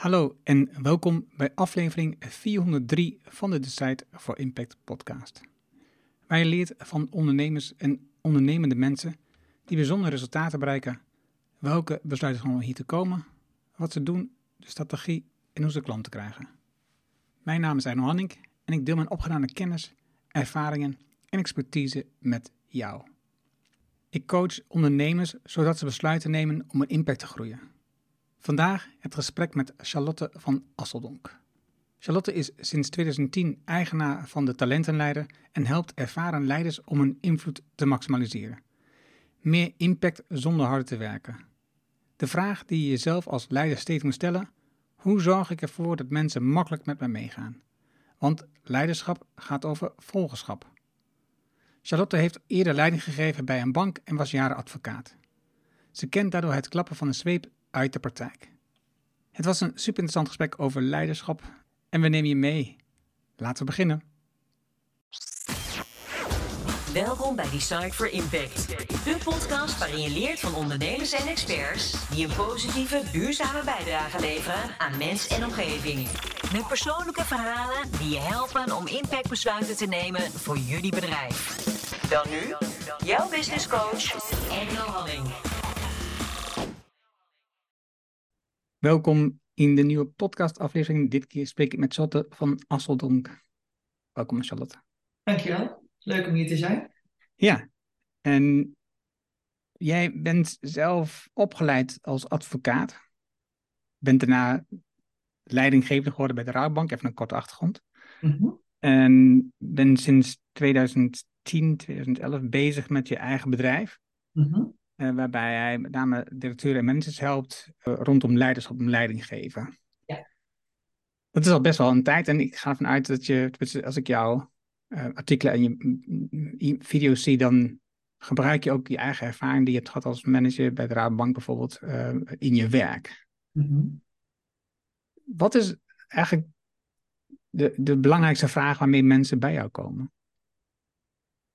Hallo en welkom bij aflevering 403 van de Decide for Impact podcast. Waar je leert van ondernemers en ondernemende mensen die bijzondere resultaten bereiken, welke besluiten om hier te komen, wat ze doen, de strategie en hoe ze klanten krijgen. Mijn naam is Arno Hanning en ik deel mijn opgedane kennis, ervaringen en expertise met jou. Ik coach ondernemers zodat ze besluiten nemen om een impact te groeien. Vandaag het gesprek met Charlotte van Asseldonk. Charlotte is sinds 2010 eigenaar van de Talentenleider en helpt ervaren leiders om hun invloed te maximaliseren. Meer impact zonder harder te werken. De vraag die je jezelf als leider steeds moet stellen: hoe zorg ik ervoor dat mensen makkelijk met mij meegaan? Want leiderschap gaat over volgerschap. Charlotte heeft eerder leiding gegeven bij een bank en was jaren advocaat. Ze kent daardoor het klappen van een zweep uit de praktijk. Het was een super interessant gesprek over leiderschap en we nemen je mee. Laten we beginnen. Welkom bij Design for Impact, de podcast waarin je leert van ondernemers en experts die een positieve, duurzame bijdrage leveren aan mens en omgeving. Met persoonlijke verhalen die je helpen om impactbesluiten te nemen voor jullie bedrijf. Wel nu, jouw business coach, Engel Halling. Welkom in de nieuwe podcastaflevering. Dit keer spreek ik met Charlotte van Asseldonk. Welkom Charlotte. Dankjewel. Leuk om hier te zijn. Ja, en jij bent zelf opgeleid als advocaat. Bent daarna leidinggevende geworden bij de Raadbank, even een korte achtergrond. Mhm. En ben sinds 2010, 2011 bezig met je eigen bedrijf. Mhm. Eh, waarbij hij met name directeuren en managers helpt eh, rondom leiderschap en leiding geven. Ja. Dat is al best wel een tijd en ik ga ervan uit dat je, als ik jouw eh, artikelen en je mm, mm, video's zie, dan gebruik je ook je eigen ervaring die je hebt gehad als manager bij de Raadbank bijvoorbeeld in je werk. Mhm. Wat is eigenlijk de, de belangrijkste vraag waarmee mensen bij jou komen?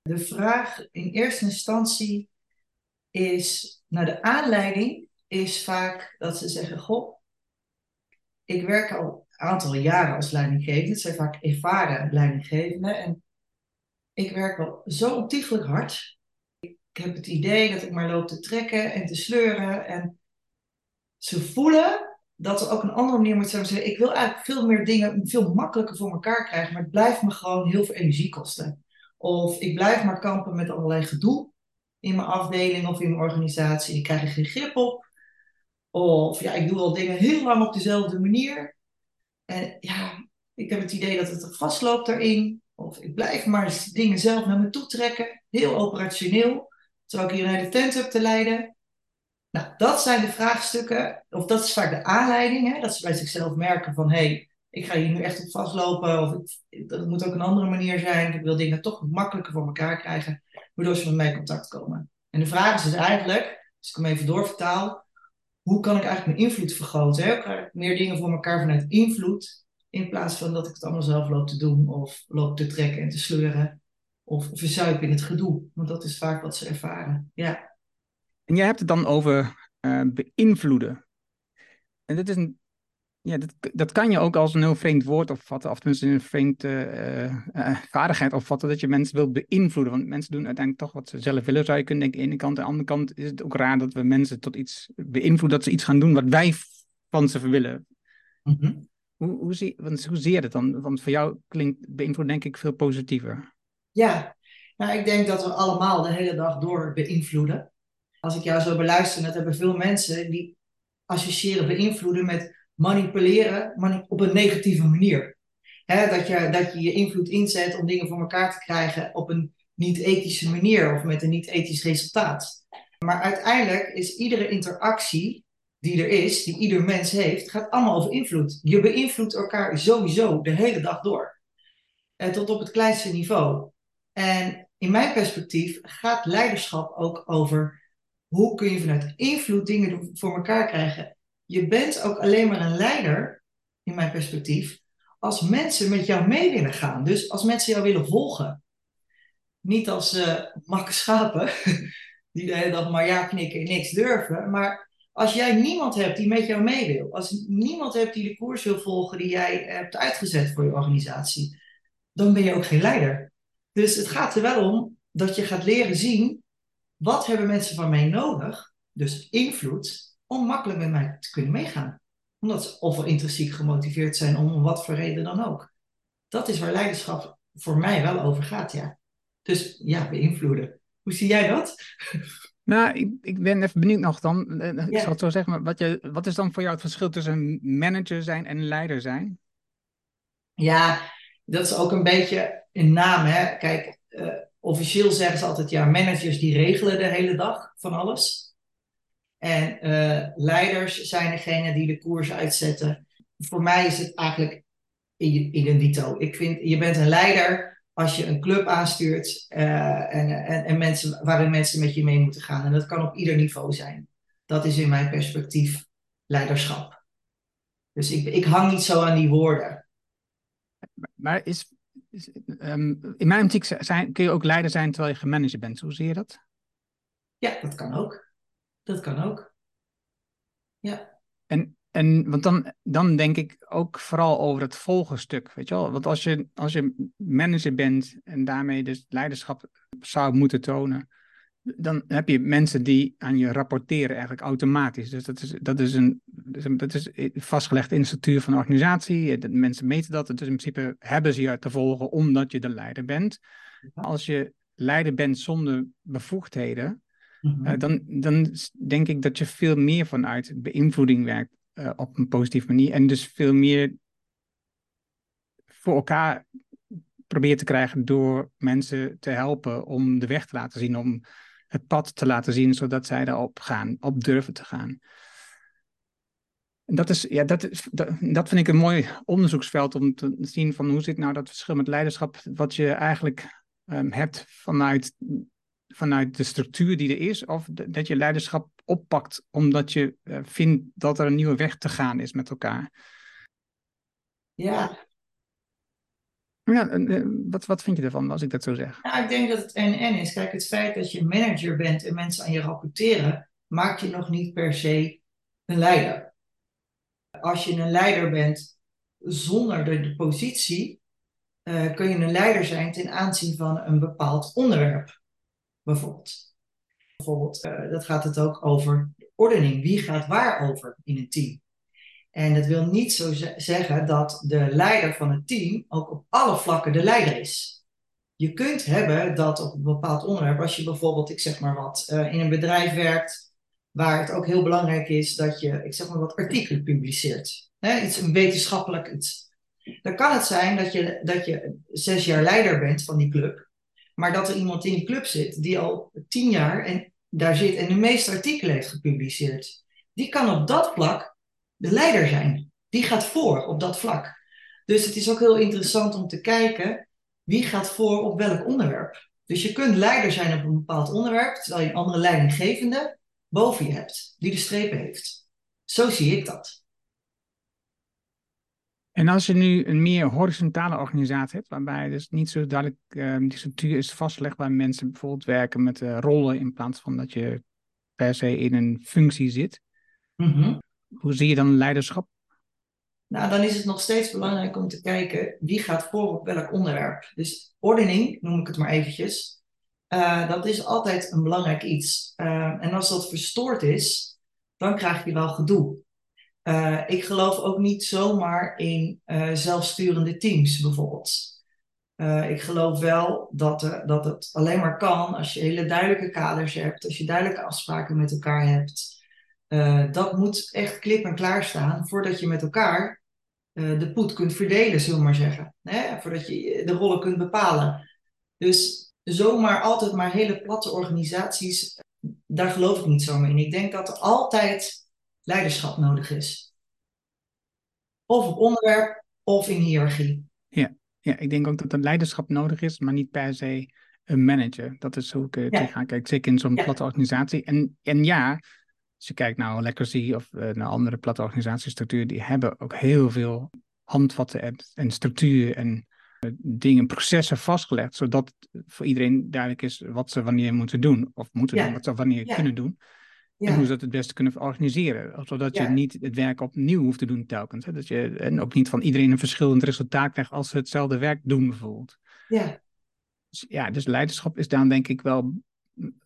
De vraag in eerste instantie is, nou de aanleiding is vaak dat ze zeggen, goh, ik werk al een aantal jaren als leidinggevende. Het zijn vaak ervaren leidinggevenden. En ik werk wel zo ontiegelijk hard. Ik heb het idee dat ik maar loop te trekken en te sleuren. En ze voelen dat er ook een andere manier moet zijn. Ik wil eigenlijk veel meer dingen veel makkelijker voor elkaar krijgen. Maar het blijft me gewoon heel veel energie kosten. Of ik blijf maar kampen met allerlei gedoe in mijn afdeling of in mijn organisatie. Ik krijg er geen grip op. Of ja, ik doe al dingen heel lang op dezelfde manier. En ja, ik heb het idee dat het er vastloopt daarin. Of ik blijf maar dingen zelf naar me toe trekken. Heel operationeel. Terwijl ik hier een hele tent heb te leiden. Nou, dat zijn de vraagstukken. Of dat is vaak de aanleiding. Hè, dat ze bij zichzelf merken van... hé, hey, ik ga hier nu echt op vastlopen. Of ik, dat moet ook een andere manier zijn. Ik wil dingen toch makkelijker voor elkaar krijgen. Waardoor ze met mij in contact komen. En de vraag is dus eigenlijk, als ik hem even doorvertaal... hoe kan ik eigenlijk mijn invloed vergroten? Hè? Krijg ik meer dingen voor elkaar vanuit invloed... In plaats van dat ik het allemaal zelf loop te doen of loop te trekken en te sleuren. Of verzuip in het gedoe. Want dat is vaak wat ze ervaren. Ja. En jij hebt het dan over uh, beïnvloeden. En dit is een, ja, dat, dat kan je ook als een heel vreemd woord opvatten, of tenminste een vreemde uh, uh, vaardigheid opvatten, dat je mensen wilt beïnvloeden. Want mensen doen uiteindelijk toch wat ze zelf willen, zou je kunnen denken. Aan de ene kant, aan de andere kant is het ook raar dat we mensen tot iets beïnvloeden, dat ze iets gaan doen wat wij van ze willen. Mm -hmm. Hoe, hoe, zie, want, hoe zie je dat dan? Want voor jou klinkt beïnvloed denk ik veel positiever. Ja, nou, ik denk dat we allemaal de hele dag door beïnvloeden. Als ik jou zo beluister, dat hebben veel mensen die associëren beïnvloeden met manipuleren op een negatieve manier. Dat, je, dat je je invloed inzet om dingen voor elkaar te krijgen op een niet-ethische manier of met een niet-ethisch resultaat. Maar uiteindelijk is iedere interactie die er is, die ieder mens heeft, gaat allemaal over invloed. Je beïnvloedt elkaar sowieso de hele dag door. En tot op het kleinste niveau. En in mijn perspectief gaat leiderschap ook over hoe kun je vanuit invloed dingen voor elkaar krijgen. Je bent ook alleen maar een leider, in mijn perspectief, als mensen met jou mee willen gaan. Dus als mensen jou willen volgen. Niet als uh, schapen, die de maar ja knikken en niks durven, maar Als jij niemand hebt die met jou mee wil, als niemand hebt die de koers wil volgen die jij hebt uitgezet voor je organisatie, dan ben je ook geen leider. Dus het gaat er wel om dat je gaat leren zien, wat hebben mensen van mij nodig, dus invloed, om makkelijk met mij te kunnen meegaan. Omdat ze of intrinsiek gemotiveerd zijn om, wat voor reden dan ook. Dat is waar leiderschap voor mij wel over gaat, ja. Dus ja, beïnvloeden. Hoe zie jij dat? Nou, ik, ik ben even benieuwd nog dan. Eh, eh, ik zal het zo zeggen, maar wat, je, wat is dan voor jou het verschil tussen manager zijn en leider zijn? Ja, dat is ook een beetje een naam. Hè? Kijk, uh, officieel zeggen ze altijd, ja, managers die regelen de hele dag van alles. En uh, leiders zijn degene die de koers uitzetten. Voor mij is het eigenlijk identito. Ik vind, je bent een leider als je een club aanstuurt uh, en, en, en mensen, waarin mensen met je mee moeten gaan. En dat kan op ieder niveau zijn. Dat is in mijn perspectief leiderschap. Dus ik, ik hang niet zo aan die woorden. Maar is, is um, in mijn optiek zijn, kun je ook leider zijn terwijl je gemanaged bent. Hoe zie je dat? Ja, dat kan ook. Dat kan ook. Ja. En en want dan, dan denk ik ook vooral over het volgenstuk, weet je wel. Want als je, als je manager bent en daarmee dus leiderschap zou moeten tonen, dan heb je mensen die aan je rapporteren eigenlijk automatisch. Dus dat is, dat is, een, dat is vastgelegd in de structuur van de organisatie. De mensen meten dat. Dus in principe hebben ze je te volgen omdat je de leider bent. Als je leider bent zonder bevoegdheden, uh, dan, dan denk ik dat je veel meer vanuit beïnvloeding werkt uh, op een positieve manier. En dus veel meer voor elkaar probeert te krijgen door mensen te helpen om de weg te laten zien, om het pad te laten zien, zodat zij daarop gaan, op durven te gaan. En dat, is, ja, dat, is, dat, dat vind ik een mooi onderzoeksveld om te zien van hoe zit nou dat verschil met leiderschap, wat je eigenlijk um, hebt vanuit, vanuit de structuur die er is, of dat je leiderschap oppakt omdat je uh, vindt dat er een nieuwe weg te gaan is met elkaar. Ja. Ja, uh, wat, wat vind je ervan als ik dat zo zeg? Nou, ik denk dat het en-en is. Kijk, het feit dat je manager bent en mensen aan je rapporteren, maakt je nog niet per se een leider. Als je een leider bent zonder de, de positie, uh, kun je een leider zijn ten aanzien van een bepaald onderwerp, bijvoorbeeld. Bijvoorbeeld, uh, dat gaat het ook over ordening. Wie gaat waar over in een team? En dat wil niet zo zeggen dat de leider van het team ook op alle vlakken de leider is. Je kunt hebben dat op een bepaald onderwerp, als je bijvoorbeeld, ik zeg maar wat, uh, in een bedrijf werkt, waar het ook heel belangrijk is dat je, ik zeg maar wat, artikelen publiceert. Iets een wetenschappelijk. Dan kan het zijn dat je, dat je zes jaar leider bent van die club. Maar dat er iemand in die club zit die al tien jaar en daar zit en de meeste artikelen heeft gepubliceerd. Die kan op dat vlak de leider zijn. Die gaat voor op dat vlak. Dus het is ook heel interessant om te kijken wie gaat voor op welk onderwerp. Dus je kunt leider zijn op een bepaald onderwerp, terwijl je een andere leidinggevende boven je hebt, die de strepen heeft. Zo zie ik dat. En als je nu een meer horizontale organisatie hebt, waarbij dus niet zo duidelijk uh, die structuur is vastgelegd, waar mensen bijvoorbeeld werken met uh, rollen in plaats van dat je per se in een functie zit. Mm -hmm. Hoe zie je dan leiderschap? Nou, dan is het nog steeds belangrijk om te kijken wie gaat voor op welk onderwerp. Dus ordening, noem ik het maar eventjes, uh, dat is altijd een belangrijk iets. en als dat verstoord is, dan krijg je wel gedoe. Uh, ik geloof ook niet zomaar in uh, zelfsturende teams bijvoorbeeld. Uh, ik geloof wel dat, dat het alleen maar kan als je hele duidelijke kaders hebt, als je duidelijke afspraken met elkaar hebt. dat moet echt klip en klaar staan voordat je met elkaar de poet kunt verdelen, zullen we maar zeggen. Hè? Voordat je de rollen kunt bepalen. Dus zomaar altijd maar hele platte organisaties, daar geloof ik niet zomaar in. Ik denk dat er altijd leiderschap nodig is. Of op onderwerp of in hiërarchie. Ja, ja ik denk ook dat er leiderschap nodig is, maar niet per se een manager. Dat is hoe ik uh, ja. tegenaan kijk. Zeker in zo'n ja. platte organisatie. En, en ja, als je kijkt naar Legacy of uh, naar andere platte organisatiestructuren, die hebben ook heel veel handvatten en, en structuren en uh, dingen, processen vastgelegd, zodat voor iedereen duidelijk is wat ze wanneer moeten doen. Of moeten doen, wat ze wanneer kunnen doen. En hoe ze dat het beste kunnen organiseren. Zodat je niet het werk opnieuw hoeft te doen telkens. Hè? Dat je, en ook niet van iedereen een verschillend resultaat krijgt als ze hetzelfde werk doen bijvoorbeeld. Ja. Dus, ja, dus leiderschap is daar denk ik wel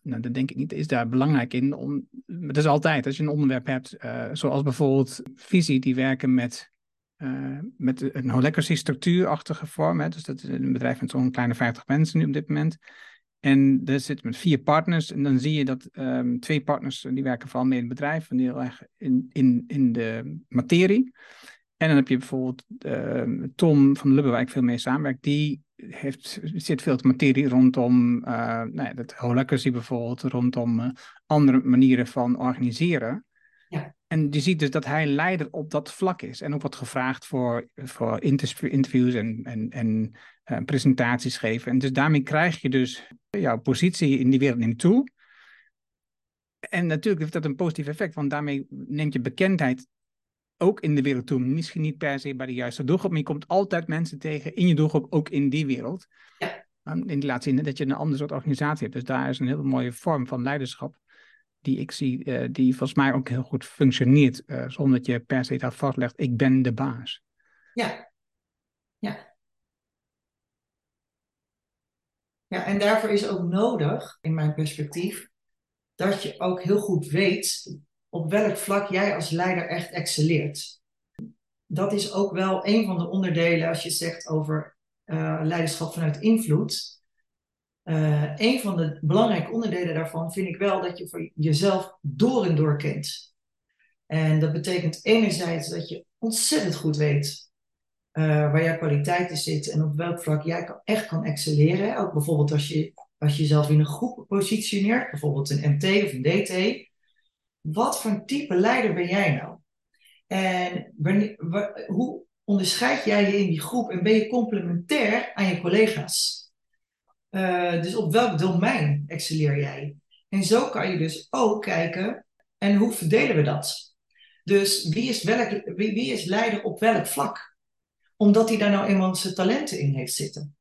nou, dat denk ik niet, is daar belangrijk in. Om, het is altijd, als je een onderwerp hebt, uh, zoals bijvoorbeeld visie, die werken met, uh, met een holacracy structuurachtige vorm. Hè. Dus dat is een bedrijf met zo'n kleine 50 mensen nu op dit moment. En er zit met vier partners. En dan zie je dat um, twee partners, die werken vooral mee in het bedrijf, en heel erg in, in, in de materie. En dan heb je bijvoorbeeld uh, Tom van Lubbe, waar ik veel mee samenwerk, die heeft, zit veel materie rondom uh, nou ja, dat holacracy bijvoorbeeld, rondom uh, andere manieren van organiseren. Ja. En je ziet dus dat hij leider op dat vlak is. En ook wordt gevraagd voor, voor interviews en, en, en presentaties geven. En dus daarmee krijg je dus jouw positie in die wereld neemt toe. En natuurlijk heeft dat een positief effect, want daarmee neemt je bekendheid ook in de wereld toe. Misschien niet per se bij de juiste doelgroep, maar je komt altijd mensen tegen in je doelgroep, ook in die wereld. Ja. En die laat zien dat je een ander soort organisatie hebt. Dus daar is een hele mooie vorm van leiderschap die ik zie, uh, die volgens mij ook heel goed functioneert, uh, zonder dat je per se daar vastlegt, ik ben de baas. Ja, ja. Ja, en daarvoor is ook nodig, in mijn perspectief, dat je ook heel goed weet op welk vlak jij als leider echt excelleert. Dat is ook wel een van de onderdelen als je zegt over uh, leiderschap vanuit invloed. Uh, een van de belangrijke onderdelen daarvan vind ik wel dat je voor jezelf door en door kent. En dat betekent enerzijds dat je ontzettend goed weet uh, waar jouw kwaliteiten zitten en op welk vlak jij echt kan excelleren. Ook bijvoorbeeld als je, als je jezelf in een groep positioneert, bijvoorbeeld een MT of een DT. Wat voor type leider ben jij nou? En hoe onderscheid jij je in die groep en ben je complementair aan je collega's? Uh, dus op welk domein excelleer jij? En zo kan je dus ook kijken, en hoe verdelen we dat? Dus wie is, welk, wie is leider op welk vlak? Omdat hij daar nou eenmaal zijn talenten in heeft zitten.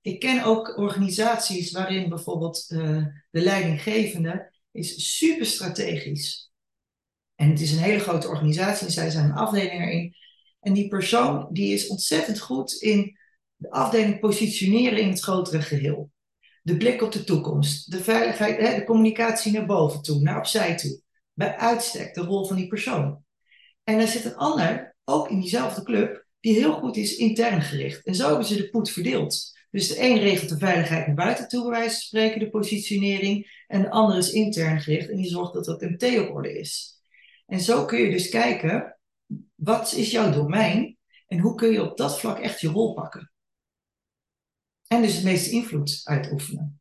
Ik ken ook organisaties waarin bijvoorbeeld uh, de leidinggevende is super strategisch. En het is een hele grote organisatie en zij zijn een afdeling erin. En die persoon die is ontzettend goed in de afdeling positioneren in het grotere geheel. De blik op de toekomst, de veiligheid, de communicatie naar boven toe, naar opzij toe. Bij uitstek de rol van die persoon. En er zit een ander, ook in diezelfde club, die heel goed is intern gericht. En zo hebben ze de poet verdeeld. Dus de een regelt de veiligheid naar buiten toe, bij wijze van spreken, de positionering. En de ander is intern gericht en die zorgt dat dat MT op orde is. En zo kun je dus kijken, wat is jouw domein en hoe kun je op dat vlak echt je rol pakken? En dus het meeste invloed uitoefenen.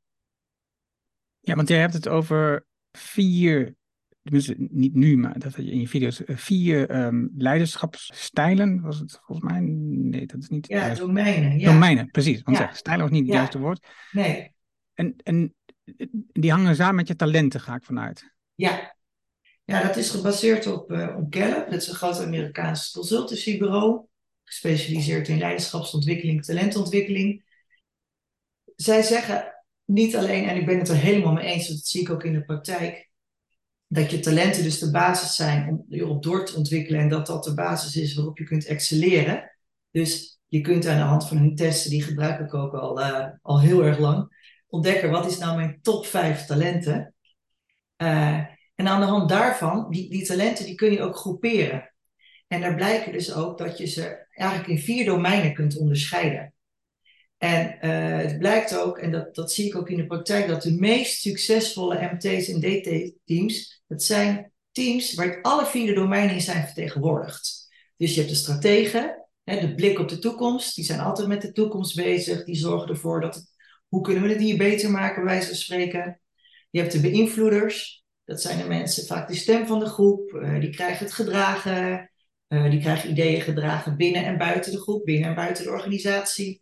Ja, want jij hebt het over vier, tenminste niet nu, maar dat had je in je video's, eh, vier um, leiderschapsstijlen, was het volgens mij? Nee, dat is niet. Ja, juist. domeinen. Ja. Domeinen, precies. Want ja. stijlen was niet het ja. juiste woord. Nee. En, en die hangen samen met je talenten, ga ik vanuit. Ja. Ja, dat is gebaseerd op, uh, op Gallup. Dat is een groot Amerikaans consultancybureau. Gespecialiseerd in leiderschapsontwikkeling, talentontwikkeling zij zeggen niet alleen, en ik ben het er helemaal mee eens, dat zie ik ook in de praktijk, dat je talenten dus de basis zijn om erop door te ontwikkelen en dat dat de basis is waarop je kunt excelleren. Dus je kunt aan de hand van hun testen, die gebruik ik ook al, uh, al heel erg lang, ontdekken wat is nou mijn top 5 talenten. Uh, en aan de hand daarvan, die, die talenten die kun je ook groeperen. En daar blijken dus ook dat je ze eigenlijk in vier domeinen kunt onderscheiden. En uh, het blijkt ook, en dat, dat zie ik ook in de praktijk, dat de meest succesvolle MT's en DT-teams, dat zijn teams waar alle vier domeinen in zijn vertegenwoordigd. Dus je hebt de strategen, hè, de blik op de toekomst, die zijn altijd met de toekomst bezig, die zorgen ervoor dat, hoe kunnen we het hier beter maken, bij wijze van spreken. Je hebt de beïnvloeders, dat zijn de mensen, vaak de stem van de groep, uh, die krijgen het gedragen, uh, die krijgen ideeën gedragen binnen en buiten de groep, binnen en buiten de organisatie.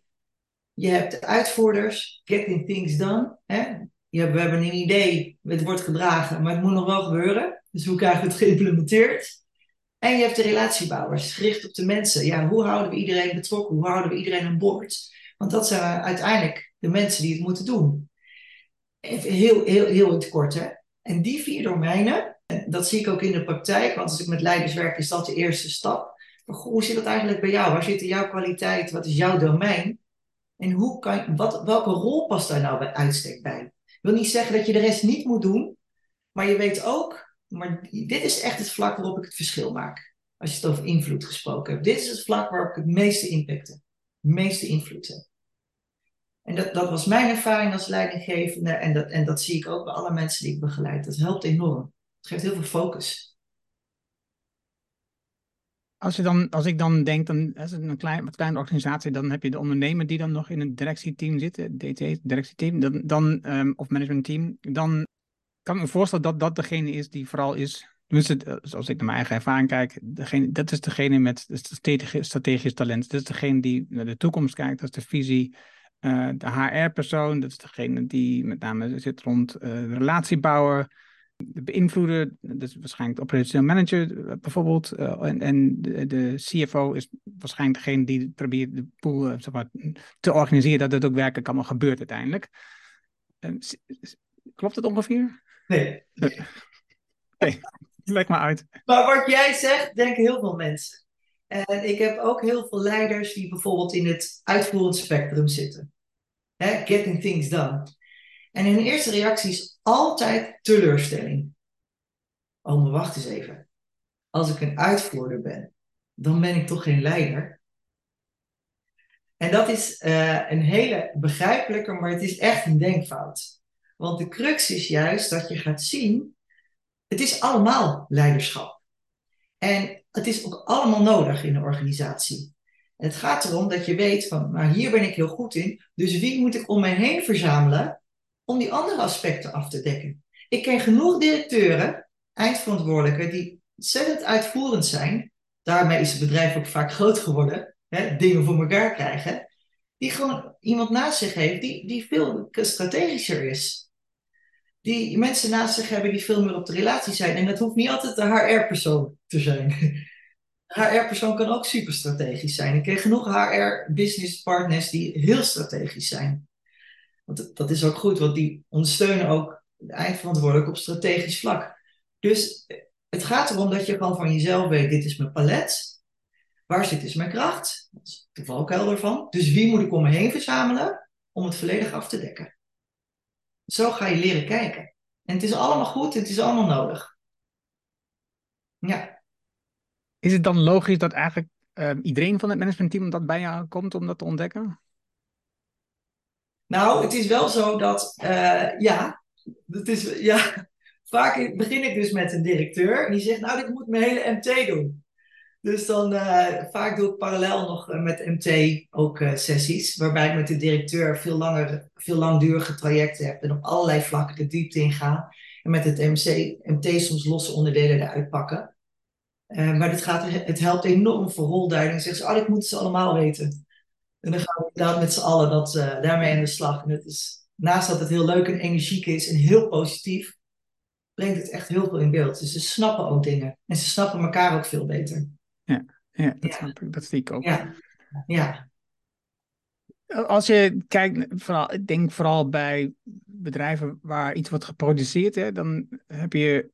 Je hebt de uitvoerders, getting things done. Hè? We hebben een idee, het wordt gedragen, maar het moet nog wel gebeuren. Dus hoe krijgen we het geïmplementeerd? En je hebt de relatiebouwers, gericht op de mensen. Ja, hoe houden we iedereen betrokken? Hoe houden we iedereen aan boord? Want dat zijn uiteindelijk de mensen die het moeten doen. Even heel, heel, heel in het kort. Hè? En die vier domeinen, En dat zie ik ook in de praktijk, want als ik met leiders werk, is dat de eerste stap. Maar hoe zit dat eigenlijk bij jou? Waar zitten jouw kwaliteit? Wat is jouw domein? En hoe kan, wat, welke rol past daar nou bij uitstek bij? Ik wil niet zeggen dat je de rest niet moet doen, maar je weet ook, maar dit is echt het vlak waarop ik het verschil maak. Als je het over invloed gesproken hebt. Dit is het vlak waarop ik het meeste impact heb. Meeste invloed heb. En dat, dat was mijn ervaring als leidinggevende. En dat, en dat zie ik ook bij alle mensen die ik begeleid. Dat helpt enorm. Het geeft heel veel focus. Als, je dan, als ik dan denk, dan is het een klein, kleine organisatie, dan heb je de ondernemer die dan nog in het directieteam zit, DT, directieteam, dan, dan, um, of managementteam. Dan kan ik me voorstellen dat dat degene is die vooral is Tenminste, eh, als ik naar mijn eigen ervaring kijk, degene, dat is degene met strategisch, strategisch talent. Dat is degene die naar de toekomst kijkt, dat is de visie. Uh, de HR-persoon, dat is degene die met name zit rond uh, de dat is waarschijnlijk de operationeel manager bijvoorbeeld. en en de, de, CFO is waarschijnlijk degene die probeert de pool zeg maar, te organiseren dat het ook werkelijk allemaal gebeurt uiteindelijk. klopt het ongeveer? Nee. nee. Leg maar uit. Maar wat jij zegt, denken heel veel mensen. En ik heb ook heel veel leiders die bijvoorbeeld in het uitvoerend spectrum zitten. Hè, getting things done. En hun eerste reactie is altijd teleurstelling. Oh, maar wacht eens even. Als ik een uitvoerder ben, dan ben ik toch geen leider? En dat is uh, een hele begrijpelijke, maar het is echt een denkfout. Want de crux is juist dat je gaat zien het is allemaal leiderschap. En het is ook allemaal nodig in een organisatie. Het gaat erom dat je weet van, nou hier ben ik heel goed in, dus wie moet ik om mij heen verzamelen om die andere aspecten af te dekken? Ik ken genoeg directeuren, eindverantwoordelijken, die ontzettend uitvoerend zijn. Daarmee is het bedrijf ook vaak groot geworden, hè, dingen voor elkaar krijgen. Die gewoon iemand naast zich heeft die, die veel strategischer is die mensen naast zich hebben die veel meer op de relatie zijn. En dat hoeft niet altijd de HR-persoon te zijn. HR-persoon kan ook super strategisch zijn. Ik ken genoeg HR-business partners die heel strategisch zijn. Want dat is ook goed, want die ondersteunen ook de eindverantwoordelijk op strategisch vlak. Dus het gaat erom dat je gewoon van jezelf weet, dit is mijn palet. Waar zit is mijn kracht? Dat is de valkuil ervan. Dus wie moet ik om me heen verzamelen om het volledig af te dekken? Zo ga je leren kijken. En het is allemaal goed, het is allemaal nodig. Ja. Is het dan logisch dat eigenlijk uh, iedereen van het managementteam dat bij jou komt om dat te ontdekken? Nou, het is wel zo dat, uh, ja, het is, ja, vaak begin ik dus met een directeur die zegt, nou, ik moet mijn hele MT doen. Dus dan uh, vaak doe ik parallel nog eh, met MT ook sessies, waarbij ik met de directeur veel, langer, veel langdurige trajecten heb en op allerlei vlakken de diepte inga. En met het MC, MT soms losse onderdelen eruit pakken. Maar dit gaat, het helpt enorm voor rolduiding. Zeggen ze, oh, ik moet ze allemaal weten. En dan gaan we inderdaad met z'n allen dat, daarmee aan de slag. En het is, naast dat het heel leuk en energiek is en heel positief, brengt het echt heel veel in beeld. Dus ze snappen ook dingen. En ze snappen elkaar ook veel beter. Ja, ja, dat, ja. Ik, dat zie ik ook. Ja. ja. Als je kijkt, vooral, ik denk vooral bij bedrijven waar iets wordt geproduceerd, hè, dan heb je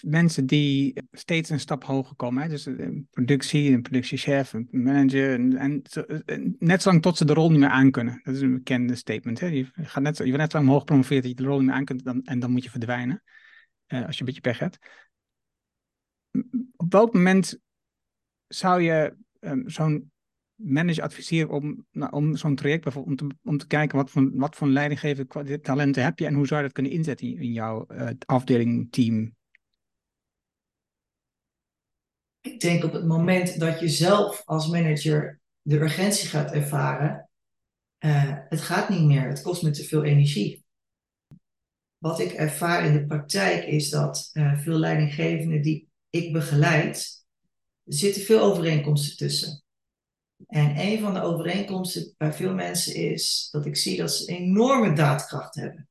mensen die steeds een stap hoger komen. Hè? Dus een productie, een productiechef, een manager. En, en, net zolang tot ze de rol niet meer aankunnen. Dat is een bekende statement. Hè? Je, gaat net, je wordt net zo lang omhoog gepromoveerd dat je de rol niet meer aankunt dan, en dan moet je verdwijnen. Uh, als je een beetje pech hebt. Op welk moment zou je um, zo'n manager adviseren om, nou, om zo'n traject bijvoorbeeld, om te, om te kijken wat voor, wat voor leidinggevende talenten heb je en hoe zou je dat kunnen inzetten in jouw uh, afdeling, team? Ik denk op het moment dat je zelf als manager de urgentie gaat ervaren, uh, het gaat niet meer, het kost me te veel energie. Wat ik ervaar in de praktijk is dat uh, veel leidinggevenden die ik begeleid, er zitten veel overeenkomsten tussen. En een van de overeenkomsten bij veel mensen is dat ik zie dat ze enorme daadkracht hebben.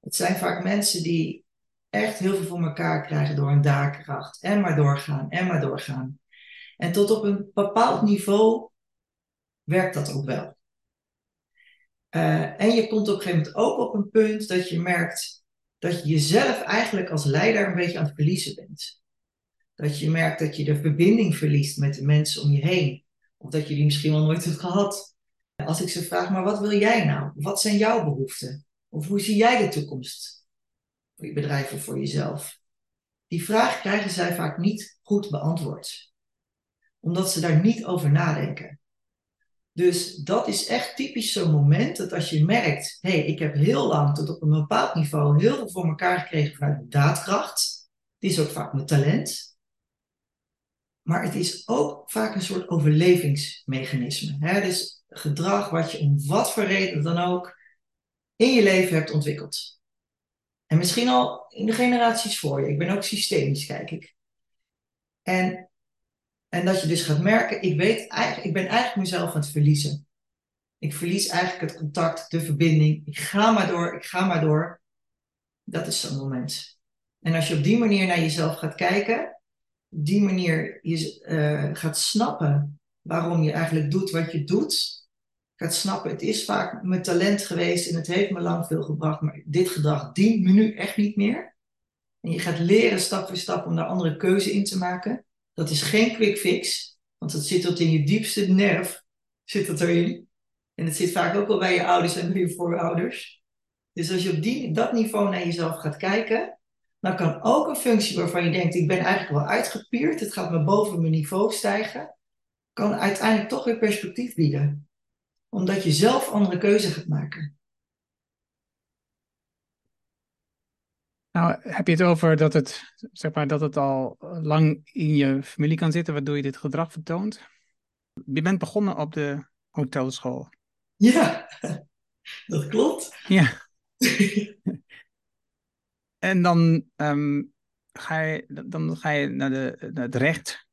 Het zijn vaak mensen die echt heel veel voor elkaar krijgen door een daadkracht. En maar doorgaan, en maar doorgaan. En tot op een bepaald niveau werkt dat ook wel. Uh, en je komt op een gegeven moment ook op een punt dat je merkt, dat je jezelf eigenlijk als leider een beetje aan het verliezen bent. Dat je merkt dat je de verbinding verliest met de mensen om je heen. Of dat je die misschien wel nooit hebt gehad. Als ik ze vraag, maar wat wil jij nou? Wat zijn jouw behoeften? Of hoe zie jij de toekomst voor je bedrijf of voor jezelf? Die vraag krijgen zij vaak niet goed beantwoord. Omdat ze daar niet over nadenken. Dus dat is echt typisch zo'n moment dat als je merkt, hé, hey, ik heb heel lang tot op een bepaald niveau heel veel voor elkaar gekregen vanuit daadkracht. Het is ook vaak mijn talent. Maar het is ook vaak een soort overlevingsmechanisme. Hè? Dus gedrag wat je om wat voor reden dan ook in je leven hebt ontwikkeld. En misschien al in de generaties voor je. Ik ben ook systemisch, kijk ik. En, en dat je dus gaat merken, ik, weet eigenlijk, ik ben eigenlijk mezelf aan het verliezen. Ik verlies eigenlijk het contact, de verbinding. Ik ga maar door, ik ga maar door. Dat is zo'n moment. En als je op die manier naar jezelf gaat kijken, op die manier je, uh, gaat snappen waarom je eigenlijk doet wat je doet, gaat snappen, het is vaak mijn talent geweest en het heeft me lang veel gebracht, maar dit gedrag dient me nu echt niet meer. En je gaat leren stap voor stap om daar andere keuze in te maken. Dat is geen quick fix, want dat zit tot in je diepste nerf, zit dat erin. En het zit vaak ook wel bij je ouders en bij je voorouders. Dus als je op die, dat niveau naar jezelf gaat kijken, dan kan ook een functie waarvan je denkt, ik ben eigenlijk wel uitgepierd, het gaat me boven mijn niveau stijgen, kan uiteindelijk toch weer perspectief bieden omdat je zelf andere keuze gaat maken. Nou, heb je het over dat het, zeg maar, dat het al lang in je familie kan zitten, waardoor je dit gedrag vertoont? Je bent begonnen op de hotelschool. Ja, dat klopt. Ja. en dan, um, ga je, dan ga je naar, de, naar het recht.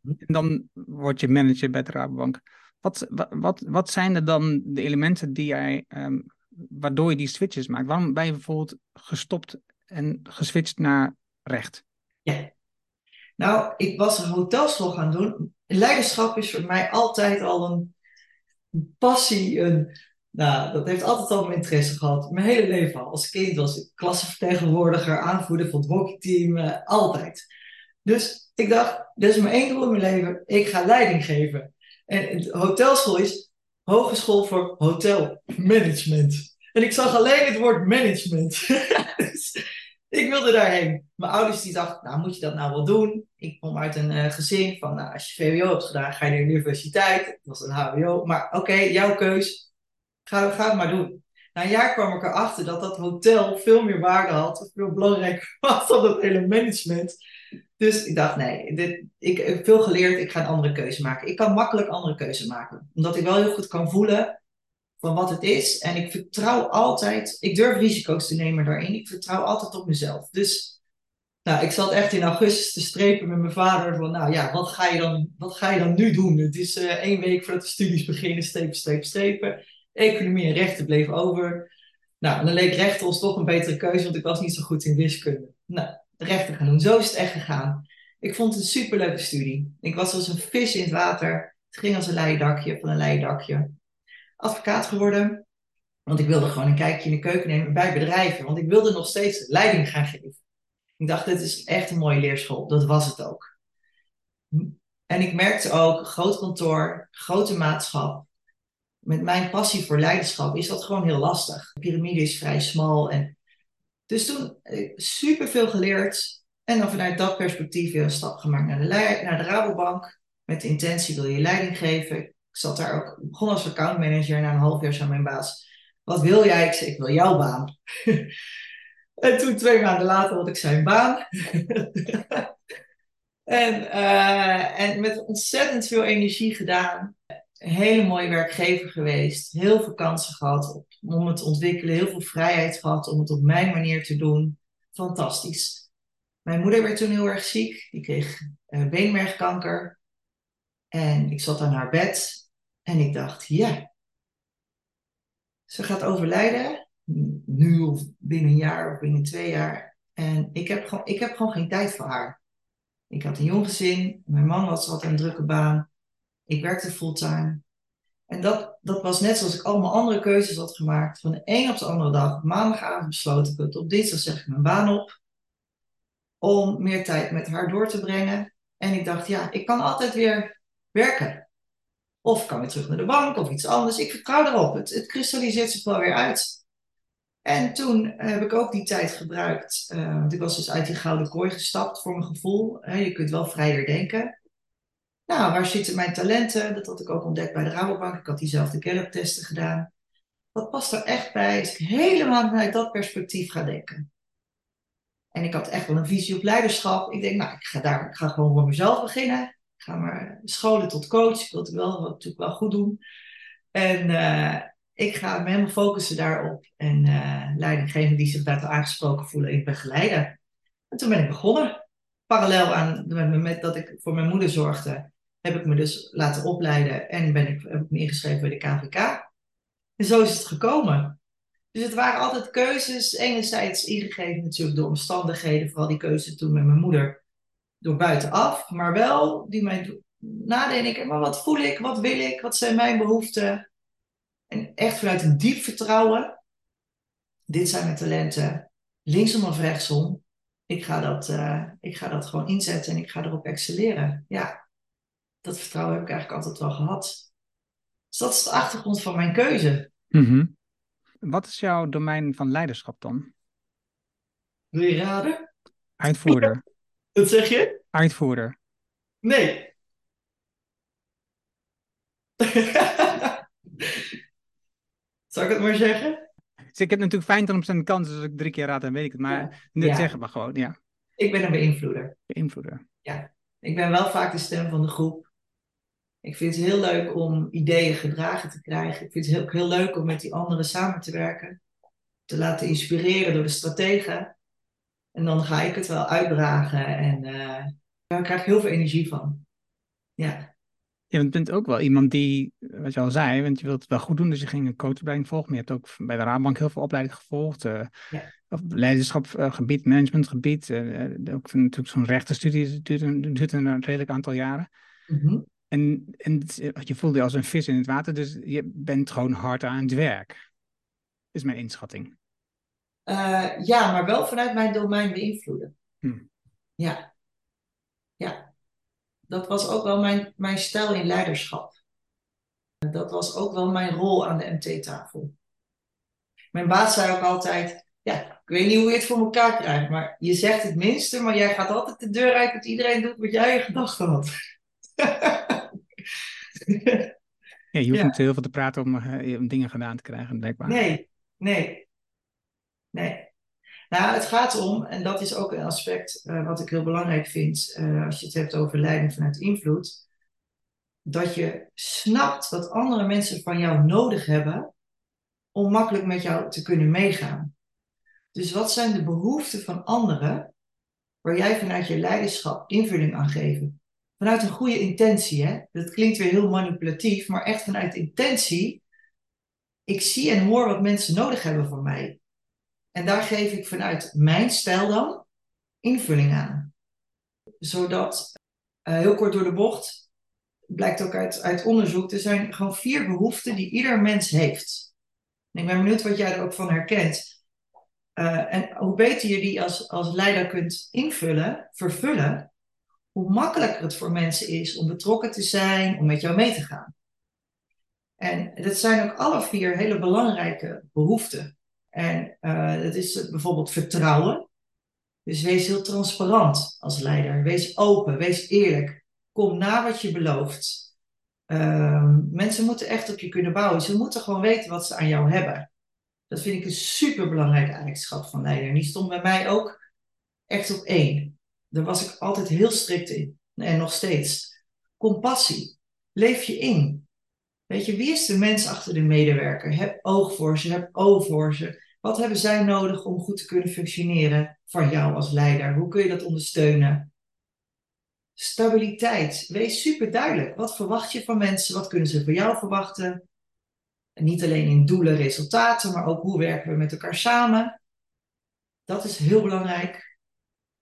Mhm. En dan word je manager bij de Rabobank. Wat, wat, wat zijn er dan de elementen die jij, um, waardoor je die switches maakt? Waarom ben je bijvoorbeeld gestopt en geswitcht naar recht? Ja, nou, ik was een hotelschool gaan doen. Leiderschap is voor mij altijd al een passie, een, nou, dat heeft altijd al mijn interesse gehad. Mijn hele leven al. Als kind was ik klassenvertegenwoordiger, aanvoerder van het hockeyteam, uh, altijd. Dus ik dacht, er is maar één doel in mijn leven. Ik ga leiding geven. En hotelschool is hogeschool voor hotelmanagement. En ik zag alleen het woord management. dus ik wilde daarheen. Mijn ouders die dachten, nou moet je dat nou wel doen? Ik kom uit een uh, gezin van, nou, als je VWO hebt gedaan, ga je naar de universiteit. Het was een HBO. Maar oké, jouw keus. Ga, ga het maar doen. Na een jaar kwam ik erachter dat dat hotel veel meer waarde had. Veel belangrijker was dan het hele management. Dus ik dacht, nee, dit, ik heb veel geleerd, ik ga een andere keuze maken. Ik kan makkelijk andere keuze maken. Omdat ik wel heel goed kan voelen van wat het is. En ik vertrouw altijd, ik durf risico's te nemen daarin. Ik vertrouw altijd op mezelf. Dus nou, ik zat echt in augustus te strepen met mijn vader. Van nou ja, wat ga je dan, wat ga je dan nu doen? Het is uh, één week voordat de studies beginnen, strepen, strepen, strepen. Economie en rechten bleven over. Nou, dan leek rechten ons toch een betere keuze, want ik was niet zo goed in wiskunde. Nou, rechten gaan doen. Zo is het echt gegaan. Ik vond het een superleuke studie. Ik was als een vis in het water. Het ging als een leidakje van een leidakje. Advocaat geworden. Want ik wilde gewoon een kijkje in de keuken nemen bij bedrijven. Want ik wilde nog steeds leiding gaan geven. Ik dacht, dit is echt een mooie leerschool. Dat was het ook. En ik merkte ook, groot kantoor, grote maatschap. Met mijn passie voor leiderschap is dat gewoon heel lastig. De piramide is vrij smal en dus toen eh, super veel geleerd. En dan vanuit dat perspectief weer een stap gemaakt naar de, naar de Rabobank. Met de intentie wil je leiding geven. Ik zat daar ook, begon als accountmanager. Na een half jaar zei mijn baas, wat wil jij? Ik zei, ik wil jouw baan. en toen twee maanden later had ik zijn baan. en, uh, en met ontzettend veel energie gedaan hele mooie werkgever geweest. Heel veel kansen gehad om het te ontwikkelen. Heel veel vrijheid gehad om het op mijn manier te doen. Fantastisch. Mijn moeder werd toen heel erg ziek. Die kreeg uh, beenmergkanker. En ik zat aan haar bed. En ik dacht, ja. Ze gaat overlijden. Nu of binnen een jaar of binnen twee jaar. En ik heb gewoon, ik heb gewoon geen tijd voor haar. Ik had een jong gezin. Mijn man was, had een drukke baan. Ik werkte fulltime. En dat, dat was net zoals ik allemaal andere keuzes had gemaakt. Van de een op de andere dag, maandagavond besloot ik het. Op dinsdag zeg ik mijn baan op. Om meer tijd met haar door te brengen. En ik dacht, ja, ik kan altijd weer werken. Of kan weer terug naar de bank of iets anders. Ik vertrouw erop. Het, het kristalliseert zich wel weer uit. En toen heb ik ook die tijd gebruikt. Uh, want ik was dus uit die gouden kooi gestapt voor mijn gevoel. je kunt wel vrijer denken. Nou, waar zitten mijn talenten? Dat had ik ook ontdekt bij de Rabobank. Ik had diezelfde Gallup-testen gedaan. Wat past er echt bij als ik helemaal vanuit dat perspectief ga denken? En ik had echt wel een visie op leiderschap. Ik denk, nou, ik ga, daar, ik ga gewoon voor mezelf beginnen. Ik ga maar scholen tot coach. Ik wil het wel, natuurlijk wel goed doen. En uh, ik ga me helemaal focussen daarop. En uh, die zich daartoe aangesproken voelen, ik begeleiden. En toen ben ik begonnen. Parallel aan met dat ik voor mijn moeder zorgde, heb ik me dus laten opleiden en ben ik, heb ik me ingeschreven bij de KVK. En zo is het gekomen. Dus het waren altijd keuzes, enerzijds ingegeven natuurlijk door omstandigheden, vooral die keuze toen met mijn moeder, door buitenaf, maar wel die mij nadenken, maar wat voel ik, wat wil ik, wat zijn mijn behoeften? En echt vanuit een diep vertrouwen, dit zijn mijn talenten, linksom of rechtsom, ik ga dat, uh, ik ga dat gewoon inzetten en ik ga erop excelleren. Ja, dat vertrouwen heb ik eigenlijk altijd wel gehad. Dus dat is de achtergrond van mijn keuze. Mhm. Wat is jouw domein van leiderschap dan? Wil je raden? Uitvoerder. Wat zeg je? Uitvoerder. Nee. Zal ik het maar zeggen? Dus ik heb natuurlijk 25% kans als ik drie keer raad, dan weet ik het. Maar ja. ja. zeg maar gewoon, ja. Ik ben een beïnvloeder. Beïnvloeder. Ja. Ik ben wel vaak de stem van de groep. Ik vind het heel leuk om ideeën gedragen te krijgen. Ik vind het ook heel leuk om met die anderen samen te werken. Te laten inspireren door de strategen. En dan ga ik het wel uitdragen. En uh, daar krijg ik heel veel energie van. Ja. Je ja, bent ook wel iemand die, wat je al zei, want je wilt het wel goed doen, dus je ging een coachopleiding volgen. Maar je hebt ook bij de Raadbank heel veel opleidingen gevolgd. Uh, ja. Leiderschapgebied, managementgebied. Uh, ook natuurlijk zo'n rechtenstudie duurt, duurt een redelijk aantal jaren. Mm -hmm. En, en je voelde je als een vis in het water, dus je bent gewoon hard aan het werk. Is mijn inschatting. Uh, ja, maar wel vanuit mijn domein beïnvloeden. Hm. Ja. Ja. Dat was ook wel mijn, mijn stijl in leiderschap. Dat was ook wel mijn rol aan de MT-tafel. Mijn baas zei ook altijd: Ja, ik weet niet hoe je het voor elkaar krijgt, maar je zegt het minste, maar jij gaat altijd de deur uit dat iedereen doet wat jij in gedachten had. Ja, je hoeft niet heel veel te praten om, uh, om dingen gedaan te krijgen, blijkbaar. Nee, nee, nee. Nou, het gaat om, en dat is ook een aspect uh, wat ik heel belangrijk vind uh, als je het hebt over leiding vanuit invloed, dat je snapt wat andere mensen van jou nodig hebben om makkelijk met jou te kunnen meegaan. Dus wat zijn de behoeften van anderen waar jij vanuit je leiderschap invulling aan geeft? Vanuit een goede intentie. Hè? Dat klinkt weer heel manipulatief, maar echt vanuit intentie. Ik zie en hoor wat mensen nodig hebben van mij. En daar geef ik vanuit mijn stijl dan invulling aan. Zodat, uh, heel kort door de bocht, blijkt ook uit, uit onderzoek, er zijn gewoon vier behoeften die ieder mens heeft. Ik ben benieuwd wat jij er ook van herkent. Uh, en hoe beter je die als, als leider kunt invullen, vervullen, hoe makkelijker het voor mensen is om betrokken te zijn, om met jou mee te gaan. En dat zijn ook alle vier hele belangrijke behoeften. En uh, dat is bijvoorbeeld vertrouwen. Dus wees heel transparant als leider. Wees open, wees eerlijk. Kom na wat je belooft. Uh, mensen moeten echt op je kunnen bouwen. Ze moeten gewoon weten wat ze aan jou hebben. Dat vind ik een superbelangrijke eigenschap van leider. En die stond bij mij ook echt op één. Daar was ik altijd heel strikt in. En nog steeds. Compassie. Leef je in. Weet je, wie is de mens achter de medewerker? Heb oog voor ze, heb oog voor ze. Wat hebben zij nodig om goed te kunnen functioneren van jou als leider? Hoe kun je dat ondersteunen? Stabiliteit. Wees super duidelijk. Wat verwacht je van mensen? Wat kunnen ze van jou verwachten? En niet alleen in doelen, resultaten, maar ook hoe werken we met elkaar samen. Dat is heel belangrijk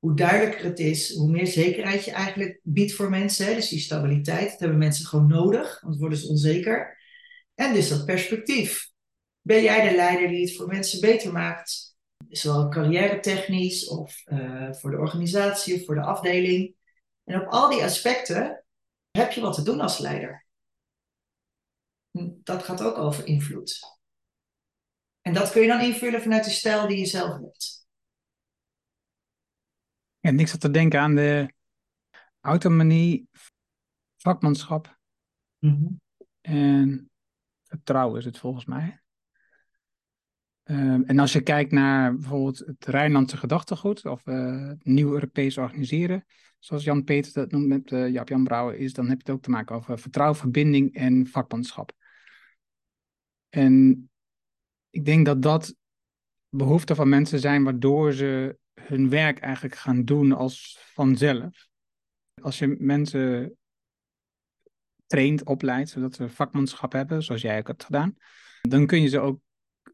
hoe duidelijker het is, hoe meer zekerheid je eigenlijk biedt voor mensen. Dus die stabiliteit, dat hebben mensen gewoon nodig, anders worden ze onzeker. En dus dat perspectief. Ben jij de leider die het voor mensen beter maakt? Zowel carrière technisch of uh, voor de organisatie of voor de afdeling. En op al die aspecten heb je wat te doen als leider. Dat gaat ook over invloed. En dat kun je dan invullen vanuit de stijl die je zelf hebt. Ja, niks te denken aan de autonomie, vakmanschap mm en vertrouwen is het volgens mij. Um, en als je kijkt naar bijvoorbeeld het Rijnlandse gedachtegoed of uh, nieuw Europees organiseren, zoals Jan Peter dat noemt met uh, Jaap Jan Brouwer, is, dan heb je het ook te maken over vertrouwen, verbinding en vakmanschap. En ik denk dat dat behoeften van mensen zijn waardoor ze hun werk eigenlijk gaan doen als vanzelf. Als je mensen traint, opleidt, zodat ze vakmanschap hebben, zoals jij ook hebt gedaan, dan kun je ze ook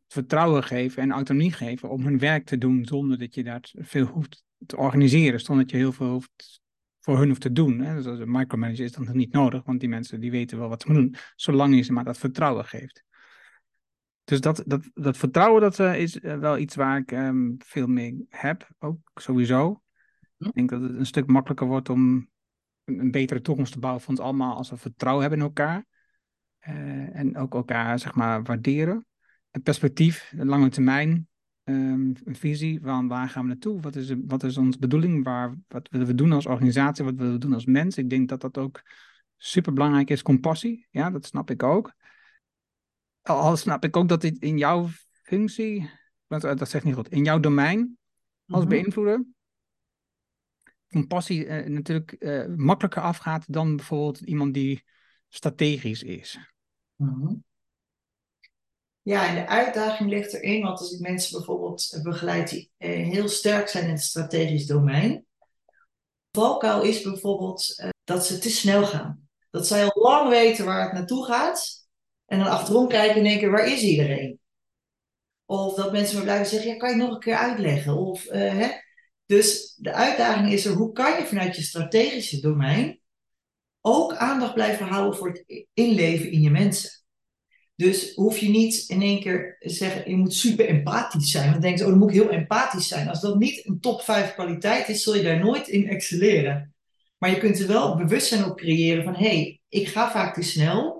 vertrouwen geven en autonomie geven om hun werk te doen zonder dat je daar veel hoeft te organiseren, zonder dat je heel veel hoeft, voor hun hoeft te doen. Hè. Dus een micromanager is dan niet nodig, want die mensen die weten wel wat ze moeten doen, zolang je ze maar dat vertrouwen geeft. Dus dat, dat, dat vertrouwen dat, uh, is eh, wel iets waar ik um, veel mee heb, ook sowieso. Ik denk dat het een stuk makkelijker wordt om een, een, betere toekomst te bouwen voor ons allemaal als we vertrouwen hebben in elkaar. Uh, en ook elkaar, zeg maar, waarderen. Een perspectief, een lange termijn, um, een visie van waar gaan we naartoe? Wat is, wat is onze bedoeling? Waar, wat willen we doen als organisatie? Wat willen we doen als mens? Ik denk dat dat ook super belangrijk is. Compassie, ja, dat snap ik ook al snap ik ook dat dit in jouw functie, dat zegt niet goed, in jouw domein als mm beïnvloeder, compassie uh, natuurlijk uh, makkelijker afgaat dan bijvoorbeeld iemand die strategisch is. Mhm. Ja, en de uitdaging ligt erin, want als ik mensen bijvoorbeeld begeleid die uh, heel sterk zijn in het strategisch domein, valkuil is bijvoorbeeld dat ze te snel gaan. Dat zij al lang weten waar het naartoe gaat, en dan achterom kijken en denken, waar is iedereen? Of dat mensen maar blijven zeggen, ja, kan je nog een keer uitleggen? Of, uh, hè? Dus de uitdaging is er, hoe kan je vanuit je strategische domein ook aandacht blijven houden voor het inleven in je mensen? Dus hoef je niet in één keer te zeggen, je moet super empathisch zijn. Want dan denken oh, dan moet ik heel empathisch zijn. Als dat niet een top 5 kwaliteit is, zul je daar nooit in excelleren. Maar je kunt er wel bewustzijn op creëren van, hé, hey, ik ga vaak te snel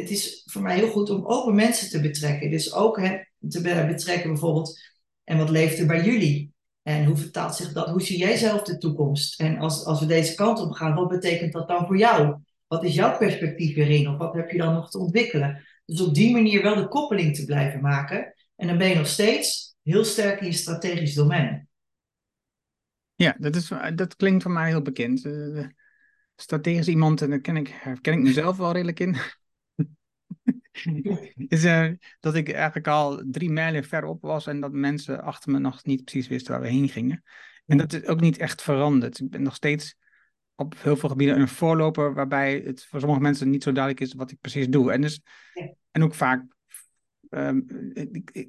het is voor mij heel goed om open mensen te betrekken. Dus ook hè, te betrekken bijvoorbeeld, en wat leeft er bij jullie? En hoe vertaalt zich dat? Hoe zie jij zelf de toekomst? En als, als we deze kant op gaan, wat betekent dat dan voor jou? Wat is jouw perspectief hierin? Of wat heb je dan nog te ontwikkelen? Dus op die manier wel de koppeling te blijven maken. En dan ben je nog steeds heel sterk in je strategisch domein. Ja, dat, is, dat klinkt voor mij heel bekend. Uh, strategisch iemand, en daar ken ik, ken ik mezelf wel redelijk in. is uh, dat ik eigenlijk al drie mijlen verop was en dat mensen achter me nog niet precies wisten waar we heen gingen. En dat is ook niet echt veranderd. Ik ben nog steeds op heel veel gebieden een voorloper waarbij het voor sommige mensen niet zo duidelijk is wat ik precies doe. En, dus, en ook vaak, um, ik, ik,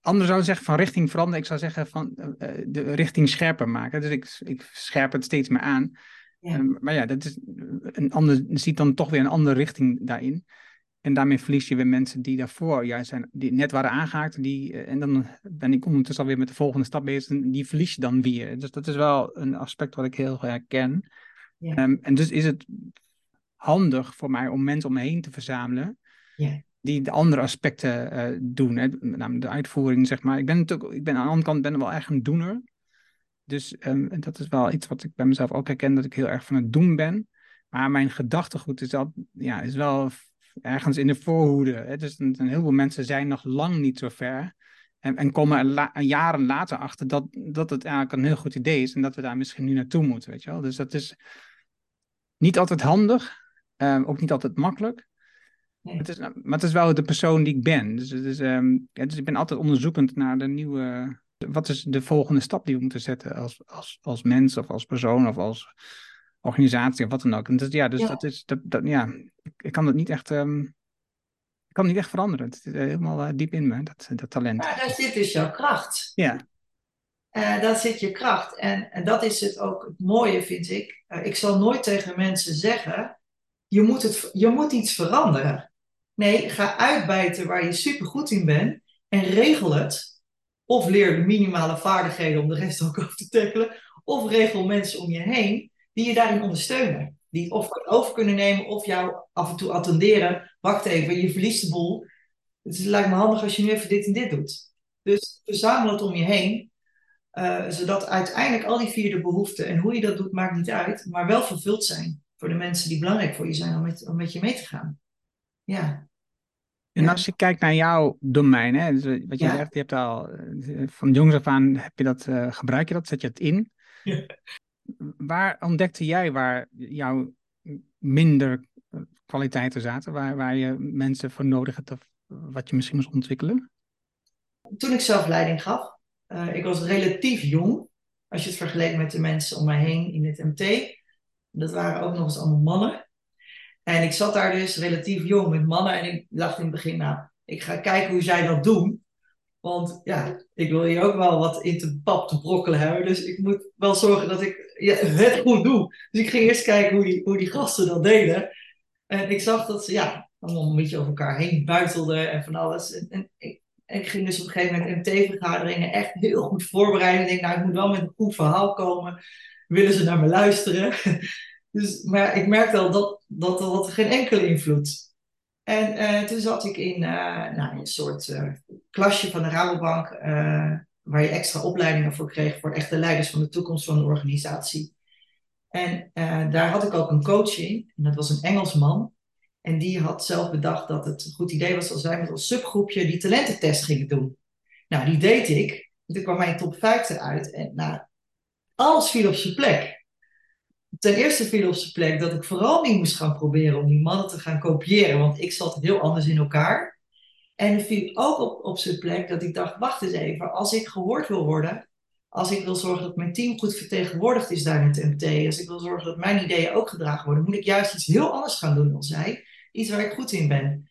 anderen zouden zeggen van richting veranderen. Ik zou zeggen van uh, de richting scherper maken. Dus ik, ik scherp het steeds meer aan. Ja. Um, maar ja, dat is een ander, ziet dan toch weer een andere richting daarin. En daarmee verlies je weer mensen die daarvoor juist zijn, die net waren aangehaakt. Die, eh, en dan ben ik ondertussen alweer met de volgende stap bezig. En die verlies je dan weer. Dus dat is wel een aspect wat ik heel herken. Ja. Um, en dus is het handig voor mij om mensen om me heen te verzamelen. Ja. Die de andere aspecten uh, doen. Hè. Met name de uitvoering, zeg maar. Ik ben natuurlijk, ik ben aan de andere kant ben wel echt een doener. Dus um, dat is wel iets wat ik bij mezelf ook herken. Dat ik heel erg van het doen ben. Maar mijn gedachtegoed is, dat, ja, is wel ergens in de voorhoede. Hè? Dus een, een heel veel mensen zijn nog lang niet zo ver. En, en komen er la, jaren later achter dat, dat het eigenlijk een heel goed idee is. En dat we daar misschien nu naartoe moeten. Weet je wel? Dus dat is niet altijd handig. Um, ook niet altijd makkelijk. Nee. Het is, maar het is wel de persoon die ik ben. Dus, het is, um, ja, dus ik ben altijd onderzoekend naar de nieuwe. Wat is de volgende stap die we moeten zetten als, als, als mens of als persoon of als organisatie of wat dan ook. En dus, ja, dus dat is, dat, dat, ja, ik, kan het niet echt, um, ik kan niet echt veranderen. Het is helemaal uh, diep in me, dat, dat talent. Maar daar zit dus jouw kracht. Ja. Uh, daar zit je kracht. En, en dat is het ook het mooie, vind ik. Uh, ik zal nooit tegen mensen zeggen, je moet, het, je moet iets veranderen. Nee, ga uitbijten waar je super goed in bent en regel het. Of leer de minimale vaardigheden om de rest ook over te tackelen. Of regel mensen om je heen die je daarin ondersteunen. Die het of over kunnen nemen of jou af en toe attenderen. Wacht even, je verliest de boel. Het lijkt me handig als je nu even dit en dit doet. Dus verzamel het om je heen. Uh, zodat uiteindelijk al die vierde behoeften, en hoe je dat doet, maakt niet uit, maar wel vervuld zijn voor de mensen die belangrijk voor je zijn om met, om met je mee te gaan. Ja. En als je kijkt naar jouw domein, hè, dus wat je zegt, je hebt al eh, van jongs af aan heb je dat, uh, gebruik je dat, zet je het in. Ja. Waar ontdekte jij waar jouw minder kwaliteiten zaten, waar, waar je mensen voor nodig hebt of wat je misschien moest ontwikkelen? Toen ik zelf leiding gaf, uh, ik was relatief jong, als je het vergeleek met de mensen om mij heen in het MT. Dat waren ook nog eens allemaal mannen. En ik zat daar dus relatief jong met mannen en ik dacht in het begin, nou, ik ga kijken hoe zij dat doen. Want ja, ik wil hier ook wel wat in te pap te brokkelen hebben. Dus ik moet wel zorgen dat ik ja, het goed doe. Dus ik ging eerst kijken hoe die, hoe die gasten dat deden. En ik zag dat ze ja, allemaal een beetje over elkaar heen buitelden en van alles. En, ik, ik, ging dus op een gegeven moment MT-vergaderingen echt heel goed voorbereiden. Ik denk, nou, ik moet wel met een goed verhaal komen. Willen ze naar me luisteren? Dus, maar ik merkte al dat, dat, dat geen enkele invloed. En uh, toen zat ik in uh, nou, een soort uh, klasje van de Rabobank, waar je extra opleidingen voor kreeg voor echte leiders van de toekomst van de organisatie. En daar had ik ook een coach in, en dat was een Engelsman. En die had zelf bedacht dat het een goed idee was als wij met ons subgroepje die talententest gingen doen. Nou, die deed ik. Toen kwam mijn top 5 eruit. En nou, alles viel op zijn plek ten eerste viel op zijn plek dat ik vooral niet moest gaan proberen om die mannen te gaan kopiëren, want ik zat heel anders in elkaar. En viel ook op, op zijn plek dat ik dacht, wacht eens even, als ik gehoord wil worden, als ik wil zorgen dat mijn team goed vertegenwoordigd is daar in het MT, als ik wil zorgen dat mijn ideeën ook gedragen worden, moet ik juist iets heel anders gaan doen dan zij, iets waar ik goed in ben.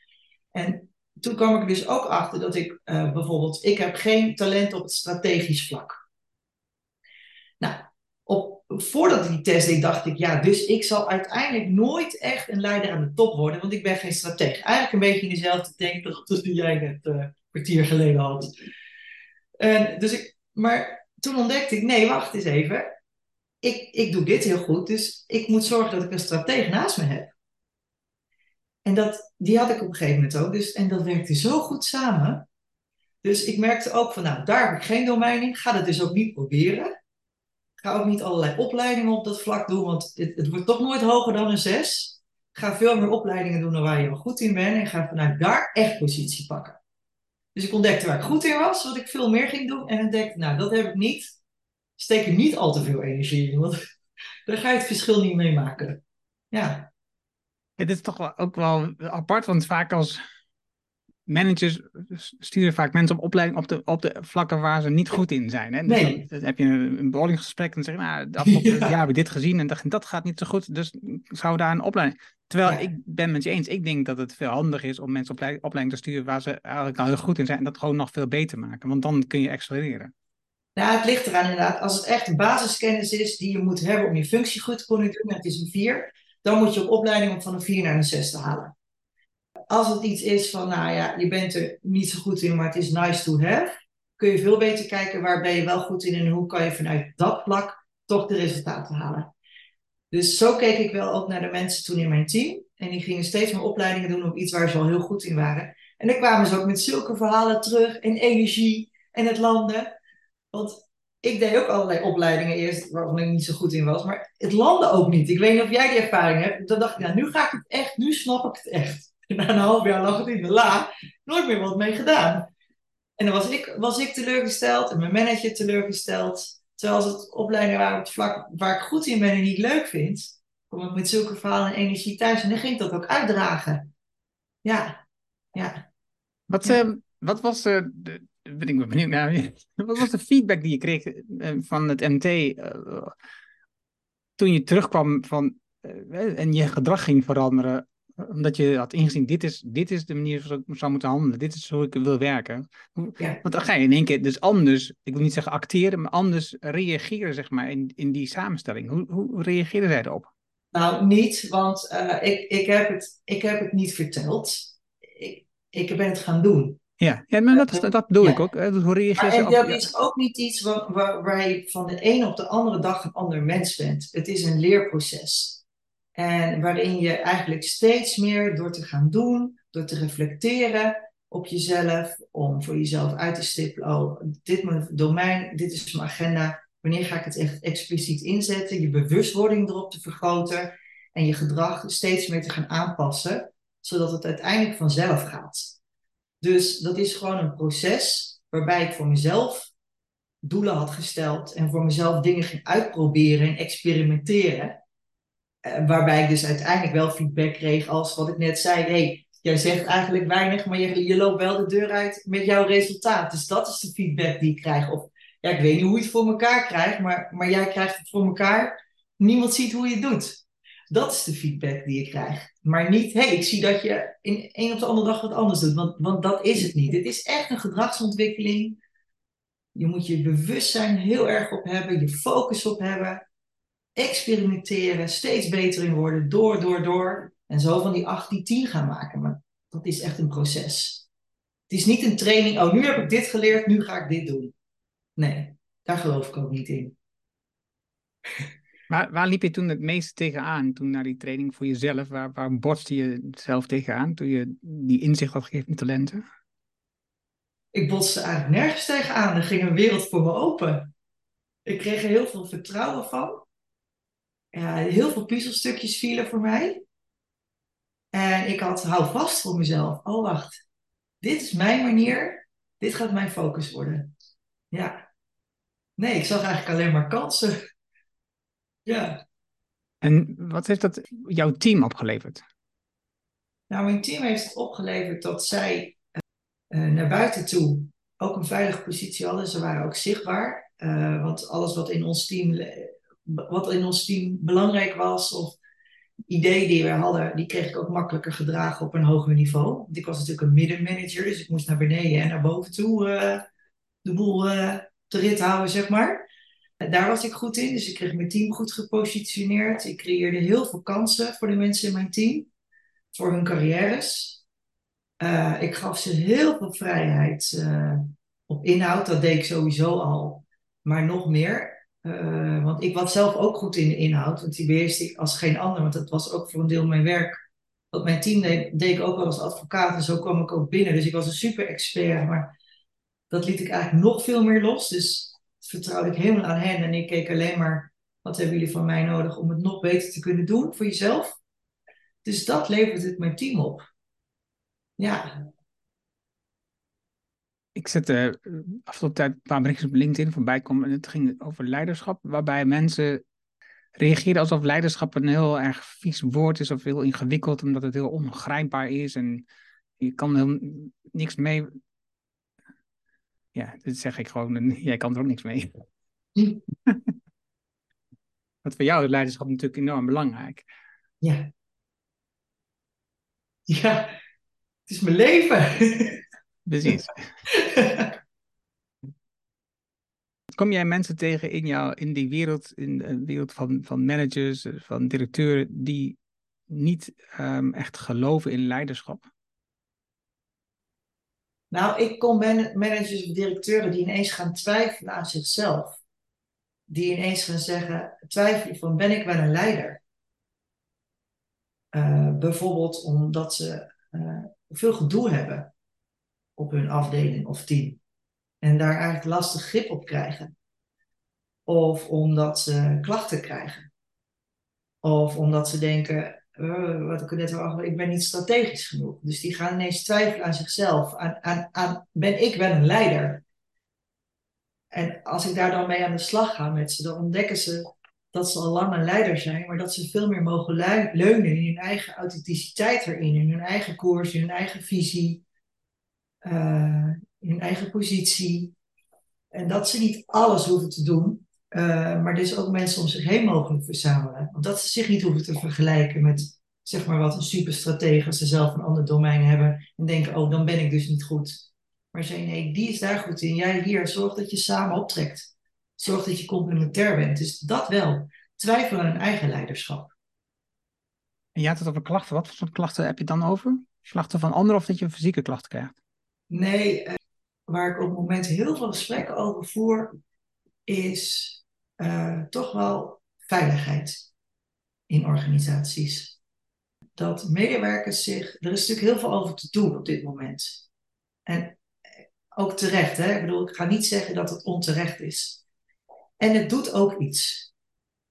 En toen kwam ik dus ook achter dat ik uh, bijvoorbeeld, ik heb geen talent op het strategisch vlak. Voordat ik die test deed, dacht ik, ja, dus ik zal uiteindelijk nooit echt een leider aan de top worden, want ik ben geen stratege. Eigenlijk een beetje in dezelfde denktocht die jij net een kwartier geleden had. En dus ik, maar toen ontdekte ik, nee, wacht eens even. Ik, ik doe dit heel goed, dus ik moet zorgen dat ik een stratege naast me heb. En dat, die had ik op een gegeven moment ook, dus, en dat werkte zo goed samen. Dus ik merkte ook van, nou, daar heb ik geen domein in, ga dat dus ook niet proberen. Ga ook niet allerlei opleidingen op dat vlak doen, want het, het wordt toch nooit hoger dan een 6. Ga veel meer opleidingen doen waar je al goed in bent en ga vanuit daar echt positie pakken. Dus ik ontdekte waar ik goed in was, wat ik veel meer ging doen. En ontdekte, nou, dat heb ik niet. Steek er niet al te veel energie in, want daar ga je het verschil niet mee maken. Ja. Het is toch wel, ook wel apart, want vaak als managers sturen vaak mensen op opleiding op de, op de vlakken waar ze niet goed in zijn. Hè? Dus nee. dan, heb je een, een bowlinggesprek en zeg je, nou, ja. jaar heb ik dit gezien en dat, dat gaat niet zo goed, dus zou daar een opleiding... Terwijl ik ben met je eens, ik denk dat het veel handiger is om mensen op opleiding te sturen waar ze eigenlijk al heel goed in zijn en dat gewoon nog veel beter maken, want dan kun je accelereren. Nou, het ligt eraan inderdaad. Als het echt basiskennis is die je moet hebben om je functie goed te kunnen doen, het is een 4, dan moet je op opleiding van een 4 naar een 6 te halen als het iets is van, nou ja, je bent er niet zo goed in, maar het is nice to have, kun je veel beter kijken waar ben je wel goed in en hoe kan je vanuit dat vlak toch de resultaten halen. Dus zo keek ik wel ook naar de mensen toen in mijn team. En die gingen steeds meer opleidingen doen op iets waar ze al heel goed in waren. En dan kwamen ze ook met zulke verhalen terug en energie en het landen. Want ik deed ook allerlei opleidingen eerst waarvan ik niet zo goed in was. Maar het landen ook niet. Ik weet niet of jij die ervaring hebt. Dan dacht ik, nou, nu ga ik het echt, nu snap ik het echt. Na een half jaar lag het in de la, nooit meer wat mee gedaan. En dan was ik, was ik teleurgesteld en mijn manager teleurgesteld. Terwijl als het opleidingen waren op het vlak waar ik goed in ben en niet leuk vind, kom ik met zulke verhalen en energie thuis. En dan ging ik dat ook uitdragen. Ja, ja. Wat, ja. Uh, wat was de, de, ben ik benieuwd naar, wat was de feedback die je kreeg uh, van het MT uh, toen je terugkwam van, en je gedrag ging veranderen omdat je had ingezien, dit is, dit is de manier waarop ik zou moeten handelen. Dit is hoe ik wil werken. Ja. Want dan ga je in één keer dus anders, ik wil niet zeggen acteren, maar anders reageren, zeg maar, in, in die samenstelling. Hoe, hoe reageerden zij erop? Nou, niet, want uh, ik, ik, heb het, ik heb het niet verteld. ik ben het gaan doen. Ja, ja maar dat, is, dat bedoel ik ook. Hoe reageer je? En dat is ook niet iets waar, waar, waar je van de een op de andere dag een ander mens bent. Het is een leerproces. En waarin je eigenlijk steeds meer door te gaan doen, door te reflecteren op jezelf, om voor jezelf uit te stippelen, oh, dit is mijn domein, dit is mijn agenda, wanneer ga ik het echt expliciet inzetten, je bewustwording erop te vergroten en je gedrag steeds meer te gaan aanpassen, zodat het uiteindelijk vanzelf gaat. Dus dat is gewoon een proces waarbij ik voor mezelf doelen had gesteld en voor mezelf dingen ging uitproberen en experimenteren. Eh, waarbij ik dus uiteindelijk wel feedback kreeg als wat ik net zei. hey, jij zegt eigenlijk weinig, maar je, je loopt wel de deur uit met jouw resultaat. Dus dat is de feedback die ik krijg. Of ja, ik weet niet hoe je het voor elkaar krijgt, maar, maar jij krijgt het voor elkaar. Niemand ziet hoe je het doet. Dat is de feedback die ik krijg. Maar niet, hé, hey, ik zie dat je in een of de andere dag wat anders doet. Want, want dat is het niet. Het is echt een gedragsontwikkeling. Je moet je bewustzijn heel erg op hebben, je focus op hebben experimenteren, steeds beter in worden, door, door, door. En zo van die 8, die 10 gaan maken. Maar dat is echt een proces. Het is niet een training, oh nu heb ik dit geleerd, nu ga ik dit doen. Nee, daar geloof ik ook niet in. Waar, waar liep je toen het meeste tegenaan, toen naar die training voor jezelf? Waar, waar borste je zelf tegenaan toen je die inzicht had gegeven in talenten? Ik botste eigenlijk nergens tegenaan. Er ging een wereld voor me open. Ik kreeg er heel veel vertrouwen van ja, heel veel puzzelstukjes vielen voor mij. En ik had, hou vast voor mezelf. Oh, wacht. Dit is mijn manier. Dit gaat mijn focus worden. Ja. Nee, ik zag eigenlijk alleen maar kansen. Ja. En wat heeft dat jouw team opgeleverd? Nou, mijn team heeft het opgeleverd dat zij uh, naar buiten toe ook een veilige positie hadden. Ze waren ook zichtbaar. Uh, want alles wat in ons team wat in ons team belangrijk was of ideeën die we hadden, die kreeg ik ook makkelijker gedragen op een hoger niveau. Want ik was natuurlijk een middenmanager, dus ik moest naar beneden en naar boven toe uh, de boel uh, te rit houden, zeg maar. Daar was ik goed in, dus ik kreeg mijn team goed gepositioneerd. Ik creëerde heel veel kansen voor de mensen in mijn team, voor hun carrières. Uh, ik gaf ze heel veel vrijheid op inhoud, dat deed ik sowieso al, maar nog meer. Uh, want ik was zelf ook goed in de inhoud, want die beheerste ik als geen ander, want dat was ook voor een deel mijn werk. Wat mijn team deed, deed ik ook wel als advocaat en zo kwam ik ook binnen. Dus ik was een super expert, maar dat liet ik eigenlijk nog veel meer los. Dus vertrouwde ik helemaal aan hen en ik keek alleen maar, wat hebben jullie van mij nodig om het nog beter te kunnen doen voor jezelf? Dus dat levert het mijn team op. Ja, ik zette uh, afgelopen tijd een paar berichtjes op LinkedIn voorbij komen en het ging over leiderschap, waarbij mensen reageren alsof leiderschap een heel erg vies woord is of heel ingewikkeld, omdat het heel ongrijpbaar is en je kan er niks mee. Ja, dit zeg ik gewoon, jij kan er ook niks mee. Wat voor jou is leiderschap natuurlijk enorm belangrijk. Ja. Ja, het is mijn leven. Precies. Kom jij mensen tegen in, jou, in die wereld, in de wereld van, van managers, van directeuren, die niet um, echt geloven in leiderschap? Nou, ik kom managers of directeuren die ineens gaan twijfelen aan zichzelf. Die ineens gaan zeggen, twijfelen van ben ik wel een leider? Uh, bijvoorbeeld omdat ze uh, veel gedoe hebben op hun afdeling of team. En daar eigenlijk lastig grip op krijgen. Of omdat ze klachten krijgen. Of omdat ze denken, uh, wat ik net al ik ben niet strategisch genoeg. Dus die gaan ineens twijfelen aan zichzelf. Aan, aan, aan, ben ik wel een leider? En als ik daar dan mee aan de slag ga met ze, dan ontdekken ze dat ze al lang een leider zijn, maar dat ze veel meer mogen leunen in hun eigen authenticiteit erin, in hun eigen koers, in hun eigen visie, uh, in hun eigen positie. En dat ze niet alles hoeven te doen, uh, maar dus ook mensen om zich heen mogen verzamelen. Want dat ze zich niet hoeven te vergelijken met, zeg maar wat, een superstratege ze zelf een ander domein hebben en denken, oh, dan ben ik dus niet goed. Maar zei, nee, die is daar goed in. Jij hier, zorg dat je samen optrekt. Zorg dat je complementair bent. Dus dat wel. Twijfel aan een eigen leiderschap. En je had het over klachten. Wat voor klachten heb je dan over? slachtoffer van anderen of dat je fysieke klachten krijgt? Nee, uh, waar ik op het moment heel veel gesprekken over voer, is uh, toch wel veiligheid in organisaties. Dat medewerkers zich. Er is natuurlijk heel veel over te doen op dit moment. En ook terecht, hè? Ik bedoel, ik ga niet zeggen dat het onterecht is. En het doet ook iets.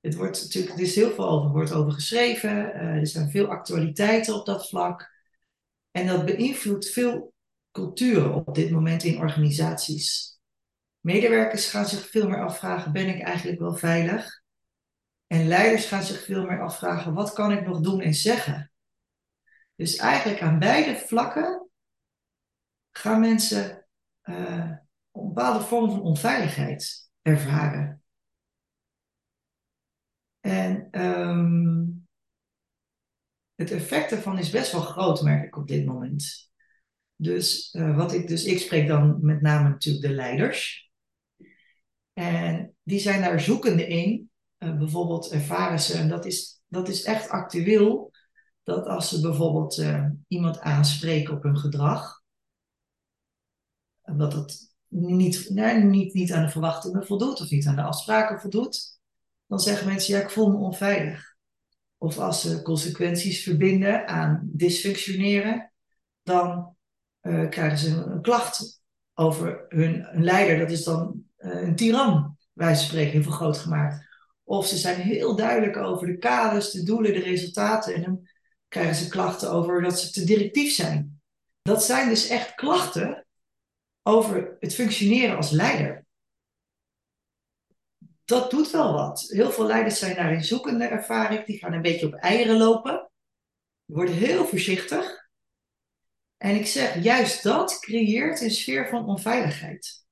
Het wordt natuurlijk, er is heel veel over, wordt over geschreven. Er zijn veel actualiteiten op dat vlak. En dat beïnvloedt veel culturen op dit moment in organisaties. Medewerkers gaan zich veel meer afvragen: ben ik eigenlijk wel veilig? En leiders gaan zich veel meer afvragen: wat kan ik nog doen en zeggen? Dus eigenlijk aan beide vlakken gaan mensen uh, een bepaalde vorm van onveiligheid ervaren. En um, het effect daarvan is best wel groot, merk ik op dit moment. Dus, uh, wat ik, dus ik spreek dan met name natuurlijk de leiders. En die zijn daar zoekende in. Uh, bijvoorbeeld ervaren ze, en dat is, dat is echt actueel, dat als ze bijvoorbeeld iemand aanspreken op hun gedrag, dat niet, nee, niet, niet aan de verwachtingen voldoet of niet aan de afspraken voldoet, dan zeggen mensen, ja, ik voel me onveilig. Of als ze consequenties verbinden aan dysfunctioneren, dan uh, krijgen ze een, klacht over hun, leider. Dat is dan uh, een tiran, wij spreken, heel groot gemaakt. Of ze zijn heel duidelijk over de kaders, de doelen, de resultaten. En dan krijgen ze klachten over dat ze te directief zijn. Dat zijn dus echt klachten over het functioneren als leider. Dat doet wel wat. Heel veel leiders zijn daarin zoekende, ervaring. Die gaan een beetje op eieren lopen. Worden heel voorzichtig. En ik zeg, juist dat creëert een sfeer van onveiligheid.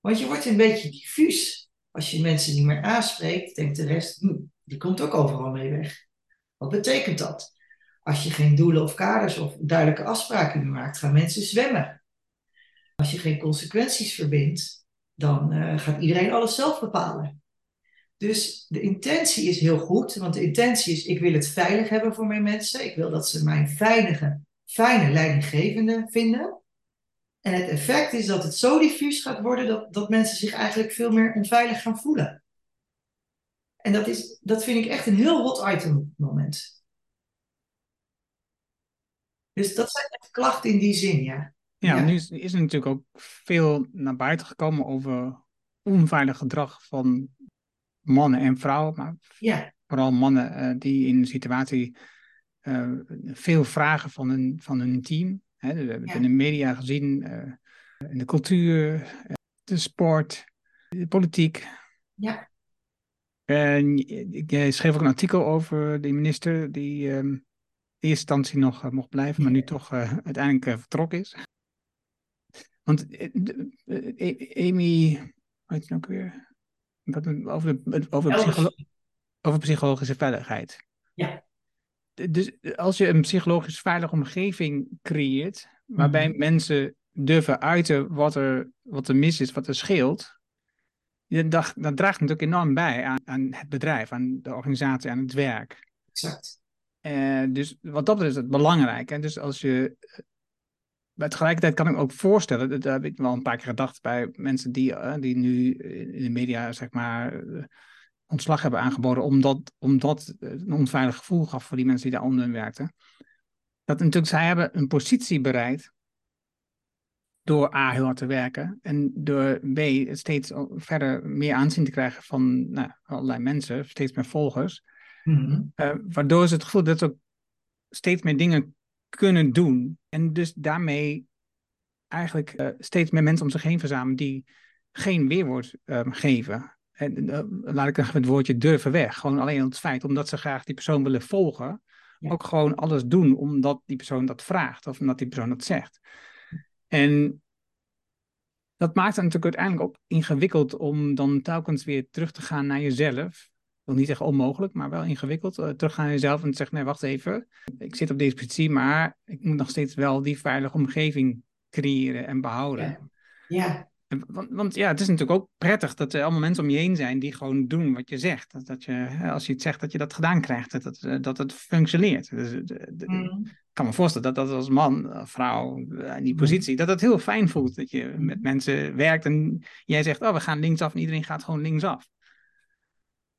Want je wordt een beetje diffuus. Als je mensen niet meer aanspreekt, denkt de rest, hm, die komt ook overal mee weg. Wat betekent dat? Als je geen doelen of kaders of duidelijke afspraken meer maakt, gaan mensen zwemmen. Als je geen consequenties verbindt, dan uh, gaat iedereen alles zelf bepalen. Dus de intentie is heel goed, want de intentie is: ik wil het veilig hebben voor mijn mensen. Ik wil dat ze mijn veilige, fijne leidinggevende vinden. En het effect is dat het zo diffuus gaat worden dat, dat mensen zich eigenlijk veel meer onveilig gaan voelen. En dat, is, dat vind ik echt een heel hot item op het moment. Dus dat zijn echt klachten in die zin, ja. Ja, nu is, is er natuurlijk ook veel naar buiten gekomen over onveilig gedrag van mannen en vrouwen, maar ja. vooral mannen uh, die in een situatie uh, veel vragen van hun, van hun team. Hè, we hebben het ja. in de media gezien, uh, in de cultuur, de sport, de politiek. Ja. En ik schreef ook een artikel over de minister die um, in eerste instantie nog mocht blijven, maar nu toch uiteindelijk vertrokken is. Want Amy, weet je nou ook weer? Over, de, over, psycholo over psychologische veiligheid. Dus als je een psychologisch veilige omgeving creëert, waarbij mm. mensen durven uiten wat er, wat er mis is, wat er scheelt, dan, dat draagt natuurlijk enorm bij aan, aan, het bedrijf, aan de organisatie, aan het werk. Exact. Uh, dus wat dat betreft is het belangrijk. En dus als je maar tegelijkertijd kan ik me ook voorstellen, dat, heb ik wel een paar keer gedacht bij mensen die, uh, die nu in de media, zeg maar, ontslag hebben aangeboden, omdat, omdat het een onveilig gevoel gaf voor die mensen die daar onder werkten. Dat natuurlijk, zij hebben een positie bereikt door A heel hard te werken en door B steeds verder meer aanzien te krijgen van nou, allerlei mensen, steeds meer volgers. Mm -hmm. uh, waardoor ze het gevoel dat ze ook steeds meer dingen kunnen doen. En dus daarmee eigenlijk uh, steeds meer mensen om zich heen verzamelen die geen weerwoord um, geven. En uh, laat ik het woordje durven weg. Gewoon alleen het feit, omdat ze graag die persoon willen volgen, ja. ook gewoon alles doen omdat die persoon dat vraagt of omdat die persoon dat zegt. En dat maakt het natuurlijk uiteindelijk ook ingewikkeld om dan telkens weer terug te gaan naar jezelf wil niet zeggen onmogelijk, maar wel ingewikkeld. Uh, terug gaan jezelf en zeggen, nee, wacht even. Ik zit op deze positie, maar ik moet nog steeds wel die veilige omgeving creëren en behouden. Ja. ja. Want, want, ja, het is natuurlijk ook prettig dat er allemaal mensen om je heen zijn die gewoon doen wat je zegt. Dat, dat je, als je het zegt, dat je dat gedaan krijgt, dat, dat, dat het functioneert. Dus, mm. Ik kan me voorstellen dat dat als man, vrouw, in die mm. positie, dat het heel fijn voelt. Dat je met mensen werkt en jij zegt, oh, we gaan linksaf en iedereen gaat gewoon linksaf.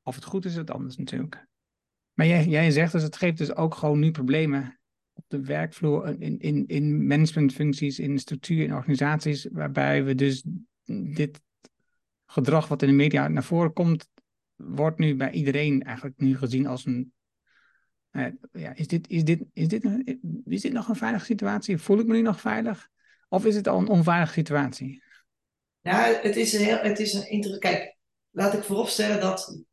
Of het goed is, is het anders natuurlijk. Maar jij, jij zegt dus, het geeft dus ook gewoon nu problemen op de werkvloer, in, in, in managementfuncties, in structuur, in organisaties, waarbij we dus dit gedrag wat in de media naar voren komt, wordt nu bij iedereen eigenlijk nu gezien als een. Uh, ja, is, dit, is, dit, is, dit, is dit nog een veilige situatie? Voel ik me nu nog veilig? Of is het al een onveilige situatie? Nou, het is een heel. Het is een Kijk, laat ik vooropstellen dat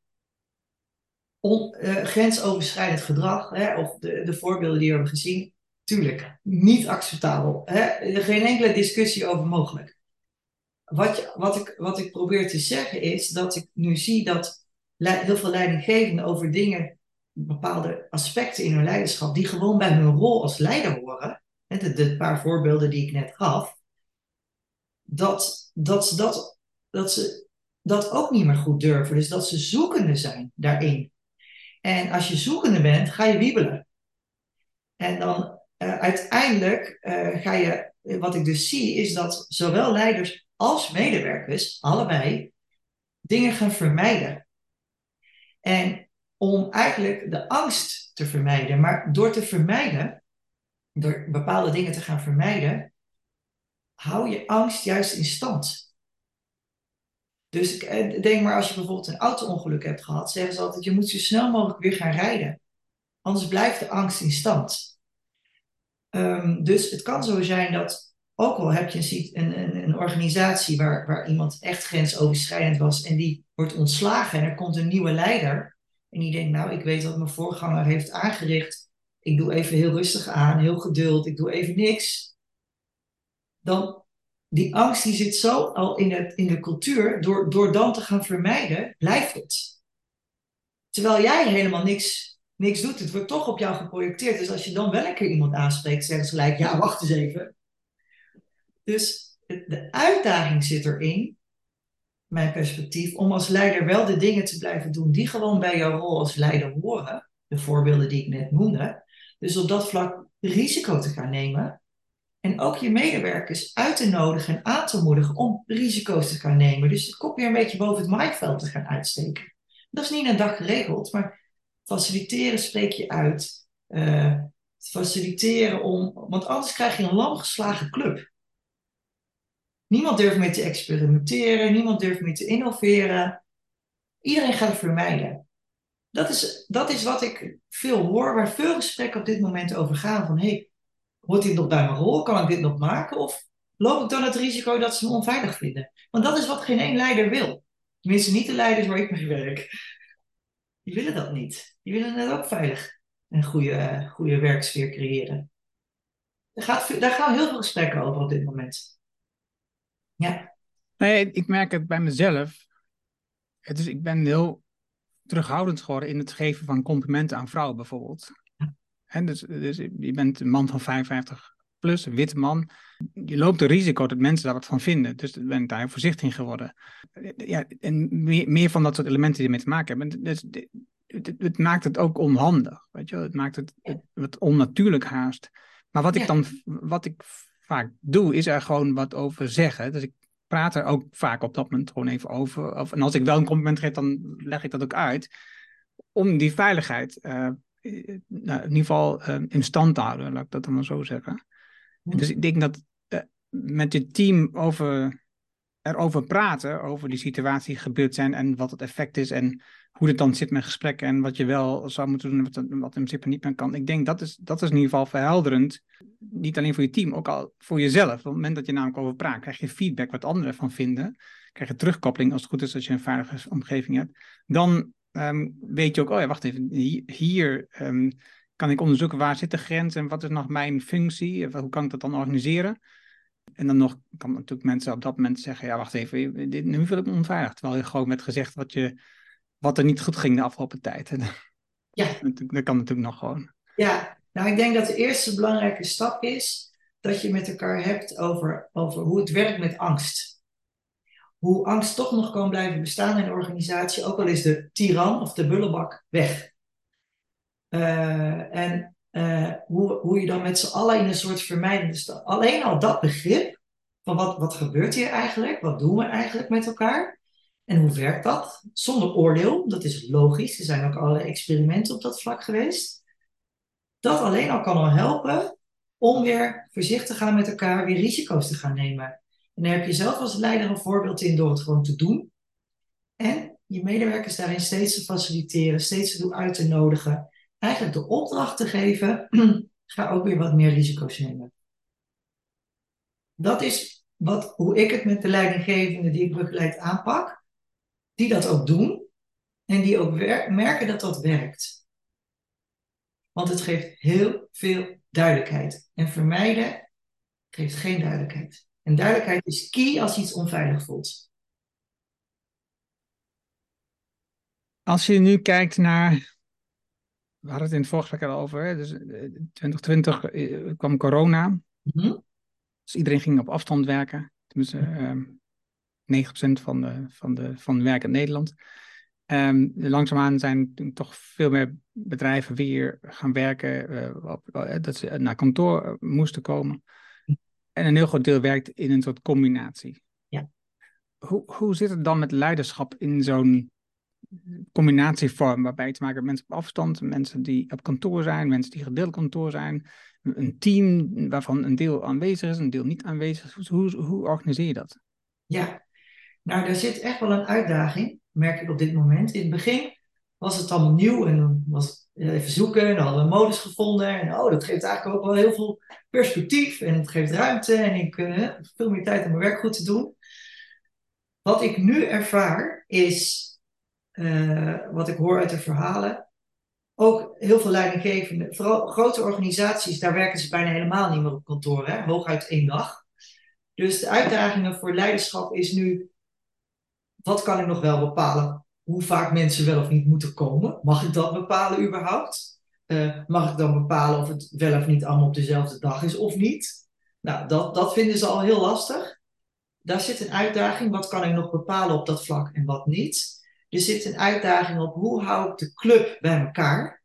uh, grensoverschrijdend gedrag, hè, of de, de voorbeelden die we hebben gezien, tuurlijk, niet acceptabel. Hè? Geen enkele discussie over mogelijk. Wat, wat, ik, wat ik probeer te zeggen is dat ik nu zie dat heel veel leidinggevenden over dingen, bepaalde aspecten in hun leiderschap, die gewoon bij hun rol als leider horen, hè, de, paar voorbeelden die ik net gaf, dat, dat, dat, dat ze dat ook niet meer goed durven. Dus dat ze zoekende zijn daarin. En als je zoekende bent, ga je wiebelen. En dan uh, uiteindelijk uh, ga je, wat ik dus zie, is dat zowel leiders als medewerkers, allebei, dingen gaan vermijden. En om eigenlijk de angst te vermijden, maar door te vermijden, door bepaalde dingen te gaan vermijden, hou je angst juist in stand. Dus eh, denk maar als je bijvoorbeeld een auto-ongeluk hebt gehad, zeggen ze altijd: je moet zo snel mogelijk weer gaan rijden. Anders blijft de angst in stand. Um, dus het kan zo zijn dat, ook al heb je een, een, een organisatie waar, waar iemand echt grensoverschrijdend was en die wordt ontslagen en er komt een nieuwe leider. En die denkt: Nou, ik weet wat mijn voorganger heeft aangericht. Ik doe even heel rustig aan, heel geduld, ik doe even niks. Dan die angst die zit zo al in, het, in de cultuur, door, door dan te gaan vermijden, blijft het. Terwijl jij helemaal niks, niks doet, het wordt toch op jou geprojecteerd. Dus als je dan wel een keer iemand aanspreekt, zeggen ze gelijk, ja, wacht eens even. Dus de uitdaging zit erin, mijn perspectief, om als leider wel de dingen te blijven doen die gewoon bij jouw rol als leider horen. De voorbeelden die ik net noemde. Dus op dat vlak risico te gaan nemen en ook je medewerkers uit te nodigen en aan te moedigen om risico's te gaan nemen. Dus het kop weer een beetje boven het maaiveld te gaan uitsteken. Dat is niet een dag geregeld, maar faciliteren spreek je uit. Uh, faciliteren om, want anders krijg je een lamgeslagen club. Niemand durft meer te experimenteren, niemand durft meer te innoveren. Iedereen gaat het vermijden. Dat is, dat is wat ik veel hoor, waar veel gesprekken op dit moment over gaan. Van hey, Hoort dit nog bij mijn rol? Kan ik dit nog maken? Of loop ik dan het risico dat ze me onveilig vinden? Want dat is wat geen één leider wil. Tenminste, niet de leiders waar ik mee werk. Die willen dat niet. Die willen net ook veilig een goede, goede werksfeer creëren. Daar, gaat, daar gaan heel veel gesprekken over op dit moment. Ja. Nee, ik merk het bij mezelf. Het is, ik ben heel terughoudend geworden in het geven van complimenten aan vrouwen bijvoorbeeld. Dus, dus, je bent een man van 55 plus, een witte man. Je loopt het risico dat mensen daar wat van vinden. Dus ik ben daar voorzichtig in geworden. Ja, en meer, meer van dat soort elementen die ermee te maken hebben. Dus, het, het, maakt het ook onhandig. Weet je? Het maakt het, wat onnatuurlijk haast. Maar wat ik dan wat ik vaak doe, is er gewoon wat over zeggen. Dus ik praat er ook vaak op dat moment gewoon even over. Of, en als ik wel een compliment geef, dan leg ik dat ook uit. Om die veiligheid uh, eh, nou, in ieder geval uh, in stand houden, laat ik dat dan maar zo zeggen. Dus ik denk dat uh, met je team over, erover praten, over die situatie gebeurd zijn en wat het effect is en hoe het dan zit met gesprekken en wat je wel zou moeten doen en wat, wat in principe niet meer kan. Ik denk dat is, dat is in ieder geval verhelderend. Niet alleen voor je team, ook al voor jezelf. Op het moment dat je namelijk over praat, krijg je feedback wat anderen ervan vinden. Krijg je terugkoppeling als het goed is als je een veilige omgeving hebt. Dan Ehm, weet je ook, oh ja, wacht even, hier ehm, kan ik onderzoeken waar zit de grens en wat is nog mijn functie, hoe kan ik dat dan organiseren? En dan nog kan natuurlijk mensen op dat moment zeggen, ja wacht even, dit, nu voel ik me onveilig. Terwijl je gewoon met gezegd wat, je, wat er niet goed ging de afgelopen tijd. Ja. Dat kan natuurlijk nog gewoon. Ja, nou ik denk dat de eerste belangrijke stap is dat je met elkaar hebt over, over hoe het werkt met angst. Hoe angst toch nog kan blijven bestaan in een organisatie, ook al is de tiran of de bullebak weg. Uh, en uh, hoe, hoe je dan met z'n allen in een soort vermijdende. Alleen al dat begrip van wat, wat gebeurt hier eigenlijk? Wat doen we eigenlijk met elkaar? En hoe werkt dat? Zonder oordeel, dat is logisch. Er zijn ook allerlei experimenten op dat vlak geweest. Dat alleen al kan al helpen om weer voorzichtig te gaan met elkaar, weer risico's te gaan nemen. En daar heb je zelf als leider een voorbeeld in door het gewoon te doen. En je medewerkers daarin steeds te faciliteren, steeds te doen uit te nodigen. Eigenlijk de opdracht te geven, ga ook weer wat meer risico's nemen. Dat is wat, hoe ik het met de leidinggevenden die ik begeleid aanpak. Die dat ook doen. En die ook merken dat dat werkt. Want het geeft heel veel duidelijkheid. En vermijden geeft geen duidelijkheid. En duidelijkheid is key als iets onveilig voelt. Als je nu kijkt naar. We hadden het in het vorige gesprek al over. Hè? Dus 2020 eh, eh, kwam corona. Mm Dus iedereen ging op afstand werken. Tenminste, um, 9% van de, van de van werk in Nederland. Um, langzaamaan zijn toch veel meer bedrijven weer gaan werken. Uh, op, dat ze naar kantoor moesten komen. En een heel groot deel werkt in een soort combinatie. Ja. Hoe, hoe zit het dan met leiderschap in zo'n combinatievorm, waarbij je te maken hebt met mensen op afstand, mensen die op kantoor zijn, mensen die gedeeld kantoor zijn, een team waarvan een deel aanwezig is, een deel niet aanwezig is. Hoe, hoe organiseer je dat? Ja, nou daar zit echt wel een uitdaging, merk ik op dit moment. In het begin was het allemaal nieuw en dan was even zoeken en hadden we modus gevonden. En oh, dat geeft eigenlijk ook wel heel veel perspectief en het geeft ruimte en ik uh, veel meer tijd om mijn werk goed te doen. Wat ik nu ervaar is, uh, wat ik hoor uit de verhalen, ook heel veel leidinggevenden, vooral grote organisaties, daar werken ze bijna helemaal niet meer op kantoor, hè? hooguit één dag. Dus de uitdagingen voor leiderschap is nu, wat kan ik nog wel bepalen? Hoe vaak mensen wel of niet moeten komen? Mag ik dat bepalen überhaupt? Uh, mag ik dan bepalen of het wel of niet allemaal op dezelfde dag is of niet? Nou, dat, dat vinden ze al heel lastig. Daar zit een uitdaging. Wat kan ik nog bepalen op dat vlak en wat niet? Er zit een uitdaging op hoe hou ik de club bij elkaar?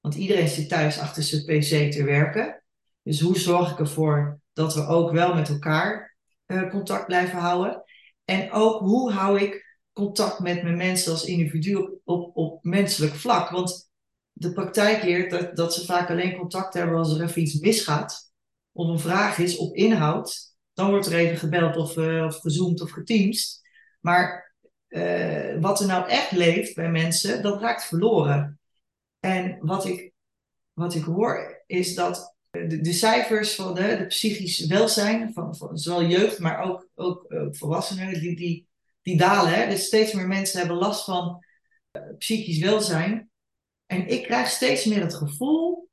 Want iedereen zit thuis achter zijn pc te werken. Dus hoe zorg ik ervoor dat we ook wel met elkaar uh, contact blijven houden? En ook hoe hou ik contact met mijn mensen als individu op, op, menselijk vlak? Want de praktijk leert dat, dat ze vaak alleen contact hebben als er even iets misgaat. Of een vraag is op inhoud. Dan wordt er even gebeld of, uh, of gezoomd of geteamst. Maar uh, wat er nou echt leeft bij mensen, dat raakt verloren. En wat ik, wat ik hoor is dat de, de cijfers van de, de psychisch welzijn, van, van zowel jeugd, maar ook, ook volwassenen, die, die, die dalen. Hè? Dus steeds meer mensen hebben last van uh, psychisch welzijn. En ik krijg steeds meer het gevoel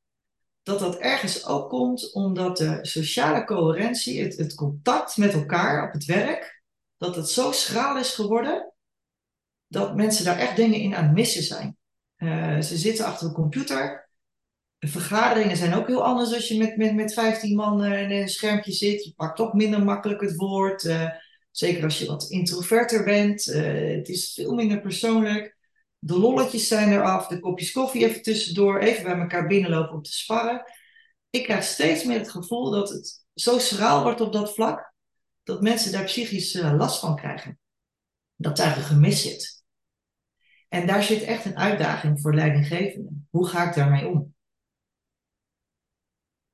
dat dat ergens ook komt omdat de sociale coherentie, het, contact met elkaar op het werk, dat het zo schraal is geworden dat mensen daar echt dingen in aan het missen zijn. Uh, ze zitten achter een computer. De vergaderingen zijn ook heel anders als je met, met, met 15 man in een schermpje zit. Je pakt toch minder makkelijk het woord. Uh, zeker als je wat introverter bent. het is veel minder persoonlijk. De lolletjes zijn eraf. De kopjes koffie even tussendoor. Even bij elkaar binnenlopen om te sparren. Ik krijg steeds meer het gevoel dat het zo schraal wordt op dat vlak. Dat mensen daar psychisch last van krijgen. Dat daar een gemis zit. En daar zit echt een uitdaging voor leidinggevenden. Hoe ga ik daarmee om?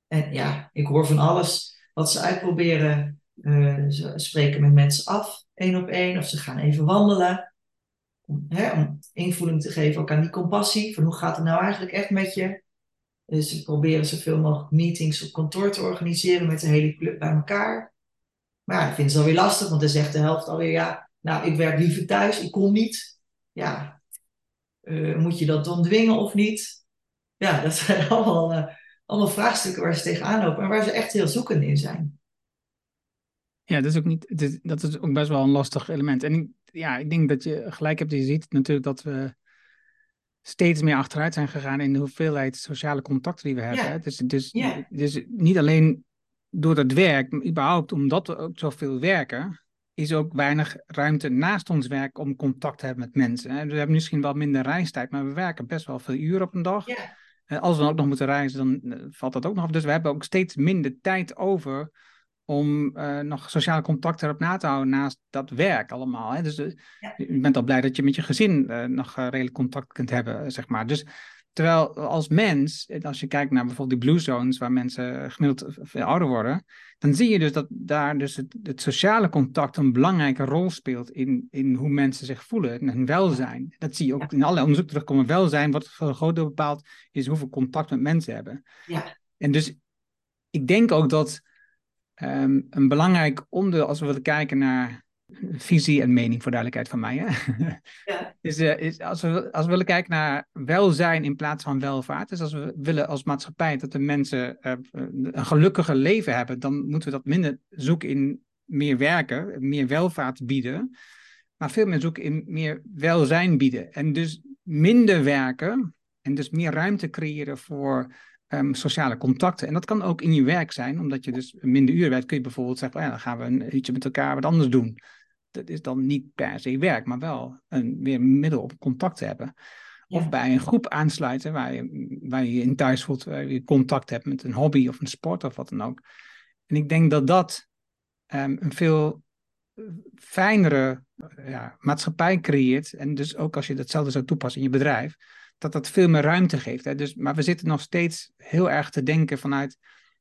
En ja, ik hoor van alles wat ze uitproberen. Uh, ze spreken met mensen af, één op één, of ze gaan even wandelen. Om, hè, om te geven ook aan die compassie. Van hoe gaat het nou eigenlijk echt met je? Dus ze proberen zoveel mogelijk meetings op kantoor te organiseren met de hele club bij elkaar. Maar ja, dat vinden ze alweer lastig, want dan zegt de helft alweer ja, nou ik werk liever thuis, ik kom niet. Ja, uh, moet je dat dan dwingen of niet? Ja, dat zijn allemaal, uh, allemaal vraagstukken waar ze tegenaan lopen en waar ze echt heel zoekend in zijn. Ja, dat is ook, niet, dat is ook best wel een lastig element. En ik, ja, ik denk dat je gelijk hebt, je ziet natuurlijk dat we steeds meer achteruit zijn gegaan in de hoeveelheid sociale contacten die we hebben. Ja. Dus, dus, dus niet alleen door het werk, maar überhaupt omdat we ook zoveel werken, is ook weinig ruimte naast ons werk om contact te hebben met mensen. Hè. We hebben misschien wel minder reistijd, maar we werken best wel veel uren op een dag. Ja. En als we dan ook nog moeten reizen, dan eh, valt dat ook nog af. Dus we hebben ook steeds minder tijd over om eh, nog sociale contacten erop na te houden naast dat werk allemaal. Hè. Dus eh, Ja. je bent al blij dat je met je gezin eh, nog redelijk contact kunt hebben, zeg maar. Dus terwijl als mens, als je kijkt naar bijvoorbeeld die blue zones, waar mensen gemiddeld veel ouder worden, dan zie je dus dat daar dus het, het sociale contact een belangrijke rol speelt in, in hoe mensen zich voelen en hun welzijn. Dat zie je ook in allerlei onderzoek terugkomen. Welzijn, wat voor een groot deel bepaalt, is hoeveel contact met mensen hebben. Ja. En dus ik denk ook dat ehm, een belangrijk onderdeel, als we willen kijken naar visie en mening, voor duidelijkheid van mij, hè? Ja. is, eh, is als, we, als we willen kijken naar welzijn in plaats van welvaart, dus als we willen als maatschappij dat de mensen eh, een gelukkiger leven hebben, dan moeten we dat minder zoeken in meer werken, meer welvaart bieden, maar veel meer zoeken in meer welzijn bieden. En dus minder werken en dus meer ruimte creëren voor ehm, sociale contacten. En dat kan ook in je werk zijn, omdat je dus minder uren werkt, kun je bijvoorbeeld zeggen, ja, dan gaan we een uurtje met elkaar wat anders doen. Dat is dan niet per se werk, maar wel een weer middel om contact te hebben. Of Ja. bij een groep aansluiten waar je, waar je in thuis voelt, waar je contact hebt met een hobby of een sport of wat dan ook. En ik denk dat dat ehm, een veel eh, fijnere ja, maatschappij creëert. En dus ook als je datzelfde zou toepassen in je bedrijf, dat dat veel meer ruimte geeft. Hè? Dus, maar we zitten nog steeds heel erg te denken vanuit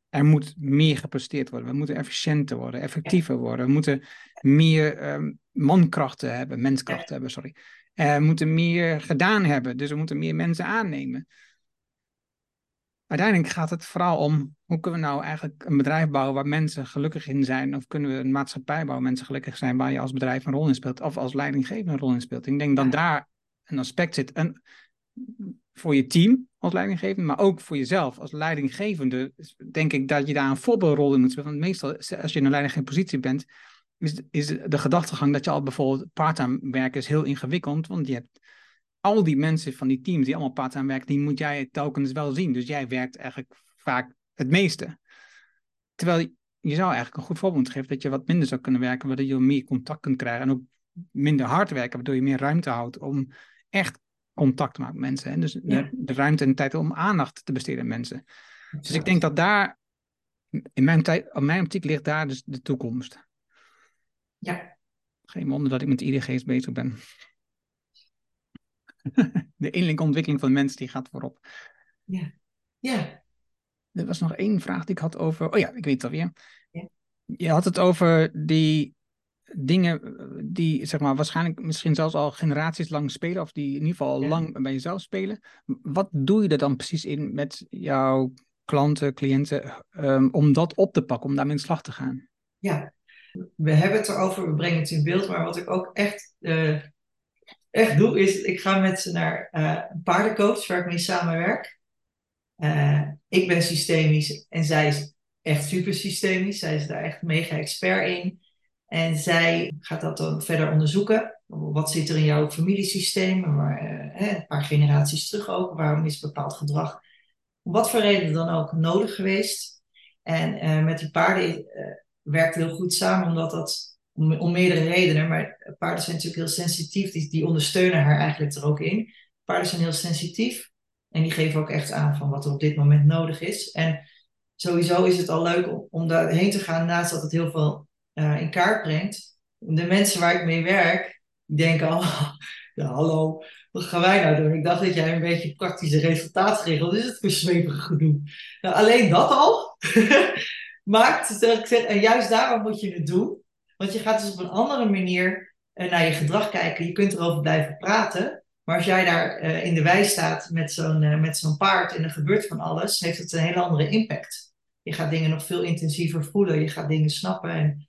er moet meer gepresteerd worden. We moeten efficiënter worden, effectiever worden. We moeten meer ehm, mankrachten hebben, menskrachten hebben, sorry. Eh, we moeten meer gedaan hebben, dus we moeten meer mensen aannemen. Uiteindelijk gaat het vooral om hoe kunnen we nou eigenlijk een bedrijf bouwen waar mensen gelukkig in zijn, of kunnen we een maatschappij bouwen waar mensen gelukkig zijn, waar je als bedrijf een rol in speelt, of als leidinggever een rol in speelt. Ik denk dat daar een aspect zit. En voor je team als leidinggevende, maar ook voor jezelf als leidinggevende, denk ik dat je daar een voorbeeldrol in moet spelen. Want meestal, als je in een leidinggevende positie bent, is, de gedachtegang dat je al bijvoorbeeld parttime werken heel ingewikkeld, want je hebt al die mensen van die teams die allemaal parttime werken, die moet jij telkens wel zien. Dus jij werkt eigenlijk vaak het meeste. Terwijl je, zou eigenlijk een goed voorbeeld geven dat je wat minder zou kunnen werken, waardoor je meer contact kunt krijgen en ook minder hard werken, waardoor je meer ruimte houdt om echt contact maken met mensen. En dus de, Ja. de ruimte en de tijd om aandacht te besteden aan mensen. Dus ik denk dat daar, in mijn, tijd, op mijn optiek ligt daar dus de toekomst. Ja, Geen wonder dat ik met IDG's bezig ben. De innerlijke ontwikkeling van mensen die gaat voorop. ja, Er was nog één vraag die ik had over. Oh ja, ik weet het alweer. Ja. Je had het over die dingen eh, die, zeg maar, waarschijnlijk misschien zelfs al generaties lang spelen, of die in ieder geval Ja. lang bij jezelf spelen. Wat doe je er dan precies in met jouw klanten, cliënten, ehm, om dat op te pakken, om daarmee in slag te gaan? ja. We hebben het erover, we brengen het in beeld, maar wat ik ook echt, eh, echt doe, is ik ga met ze naar eh, een paardencoach waar ik mee samenwerk. Ik ben systemisch en zij is echt super systemisch. Zij is daar echt mega expert in. En zij gaat dat dan verder onderzoeken. Wat zit er in jouw familiesysteem? Maar, eh, een paar generaties terug ook. Waarom is bepaald gedrag om wat voor reden dan ook nodig geweest? En eh, met die paarden eh, werkt heel goed samen, omdat dat om, om meerdere redenen. Maar paarden zijn natuurlijk heel sensitief. Die, die ondersteunen haar eigenlijk er ook in. Paarden zijn heel sensitief. En die geven ook echt aan van wat er op dit moment nodig is. En sowieso is het al leuk om, om daarheen te gaan, naast dat het heel veel eh, in kaart brengt. De mensen waar ik mee werk, die denken al, ja hallo, wat gaan wij nou doen? Ik dacht dat jij een beetje praktische resultaatgericht, wat is het voor zweverig gedoe? Nou, alleen dat al maakt, dat ik zeg, en juist daarom moet je het doen. Want je gaat dus op een andere manier eh, naar je gedrag kijken. Je kunt erover blijven praten. Maar als jij daar eh, in de wei staat met zo'n met zo'n paard en er gebeurt van alles, heeft het een hele andere impact. Je gaat dingen nog veel intensiever voelen. Je gaat dingen snappen. En